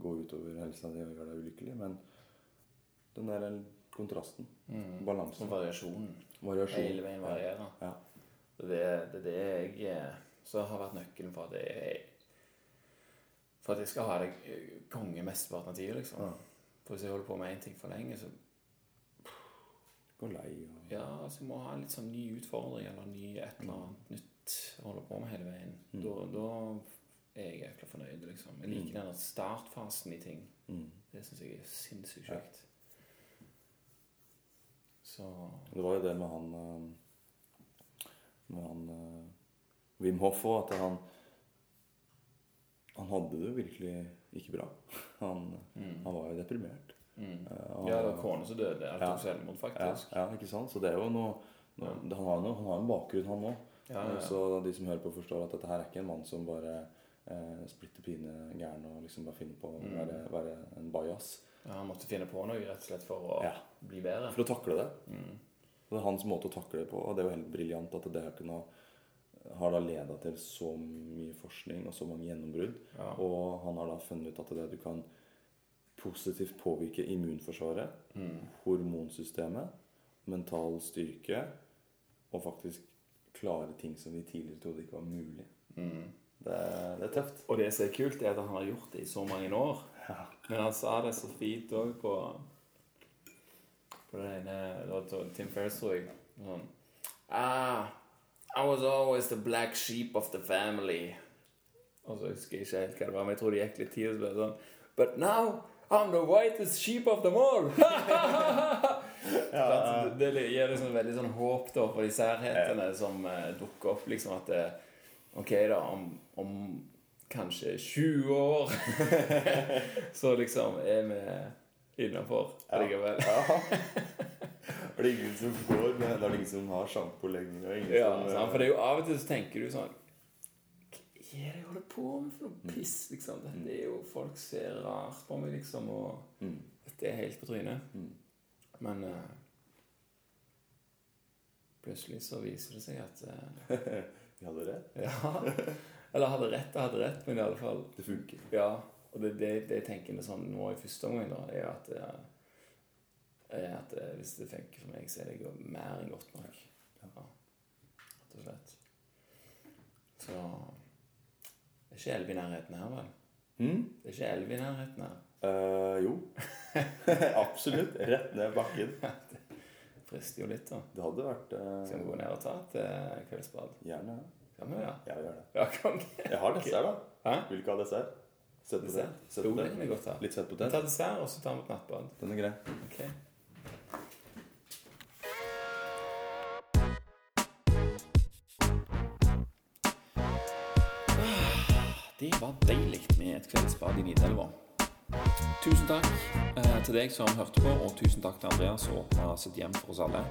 gå utover helsa di og gjøre deg ulykkelig. Men den der kontrasten, Mm. balansen, Som variasjonen. variasjon Hele veien varierer. Ja. Det det, det er det jeg eh, Så har vært nøkkelen for at jeg For at jeg skal ha det konge mesteparten av tida, liksom. Ja. For hvis jeg holder på med én ting for lenge, så Gå lei og Ja, altså jeg må ha en litt sånn ny utfordring eller ny et eller annet nytt å holde på med hele veien. Mm. Da, da er jeg jækla fornøyd, liksom. Jeg liker Mm. den startfasen i ting. mm. Det syns jeg er sinnssykt Ja. Så Det var jo det med han eh, Med han eh, Wim Hoff òg, at han Han hadde det jo virkelig ikke bra. Han, mm. han var jo deprimert. Mm. Eh, og Ja, det han- var kona som døde. Ja. tok selvmord, faktisk. ja, ikke sant? Så det er jo noe, noe Han har jo han har en bakgrunn, han òg. Ja, ja, ja. Så de som hører på, forstår at dette her er ikke en mann som bare eh, splitter pine gæren og liksom bare finner på å Mm. være, være en bajas. Ja, Han måtte finne på noe rett og slett for å Ja. bli bedre. For å takle det. Mm. Og det er hans måte å takle det på, og det er jo helt briljant at det har kunnet har da leda til så mye forskning og så mange gjennombrudd. Ja. Og han har da funnet ut at det du kan positivt påvirke immunforsvaret, Mm. hormonsystemet, mental styrke og faktisk klare ting som vi tidligere trodde ikke var mulig. Mm. Det, det er tøft. Og det som er kult, er at han har gjort det i så mange år. Ja. Men han sa det så fint òg på På det ene da Tim tror jeg. Sånn ah, I was always the black sheep of the family. Og så husker jeg ikke helt hva det var, men jeg tror det gikk litt tid. Så ble det sånn But now I'm the whitest sheep of them all! ja, det, det gir liksom veldig sånn håp da for de særhetene som eh, dukker opp. liksom at det, Ok, da, om, om kanskje 20 år så liksom er vi innafor likevel. Ja. For det er ingen som går med det, er ingen som har sjampo lenger. Ja, som eh, sant? for det er jo av og til så tenker du sånn Hva er det jeg holder på med for noe piss, liksom? Dette er jo Folk ser rart på meg, liksom, og mm. dette er helt på trynet. Mm. Men uh, plutselig så viser det seg at uh, Vi hadde rett. Ja. Eller hadde rett og hadde rett, men i alle fall Det funker. Ja. Og det, det, det jeg tenker med sånn nå i første omgang, da, er at, uh, er at eh, hvis det funker for meg, så er det mer enn godt nok. Ja. Rett og slett. Så Det er ikke elv i nærheten her, vel? Mm? Det er ikke elv i nærheten her. Uh, jo. Absolutt. Rett ned bakken. Frister jo litt, da. Det hadde vært uh... Skal vi gå ned og ta et uh, kveldsbad? Gjerne. Kan vi, ja? Ja, gjør det. Ja, kan? Jeg har dessert, da. Hæ? Vil du ikke ha dessert? Søtpotet. Dessert? Jo, det kan vi godt ha. Litt søtpotet. Ta dessert, og så tar vi et nattbad. Den er grei. Ok. Det var deilig med et kveldsbad i Nidelva. Tusen takk eh, til deg som hørte på, og tusen takk til Andreas som åpna sitt hjem for oss alle.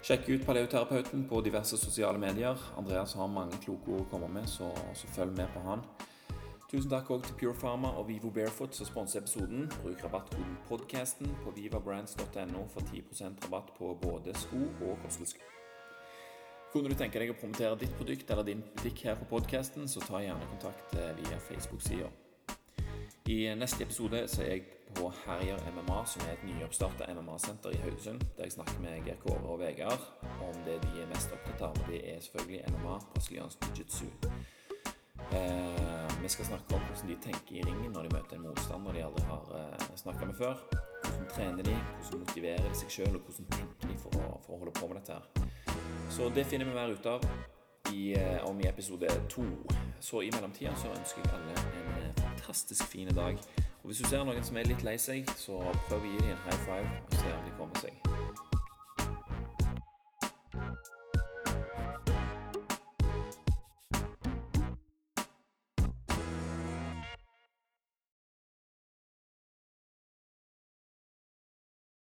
Sjekk ut Paleoterapeuten på diverse sosiale medier. Andreas har mange kloke ord å komme med, så, så følg med på han. Tusen takk òg til Pure Pharma og Vivo Barefoot som sponser episoden. Bruk rabattkoden PODCASTEN på vivabrands.no for 10% rabatt på både sko og kosttilskudd. Kunne du tenke deg å promotere ditt produkt eller din butikk her på podcasten, så ta gjerne kontakt eh, via Facebook-sida. I neste episode så er jeg på Herjer MMA, som er et nyoppstarta MMA-senter i Haugesund, der jeg snakker med Geir Kåre og Vegard om det de er mest opptatt av. og Det er selvfølgelig MMA, brasiliansk jiu-jitsu. Eh, vi skal snakke om hvordan de tenker i ringen når de møter en motstander de aldri har eh, snakka med før. Hvordan trener de, hvordan motiverer de seg sjøl, og hvordan tenker de for å, for å holde på med dette her. Så det finner vi mer ut av i, eh, om i episode to. Så i mellomtida så ønsker jeg alle en eh, fantastisk fin dag. Og hvis du ser noen som er litt lei seg, så prøv å gi dem en high five og se om de kommer seg.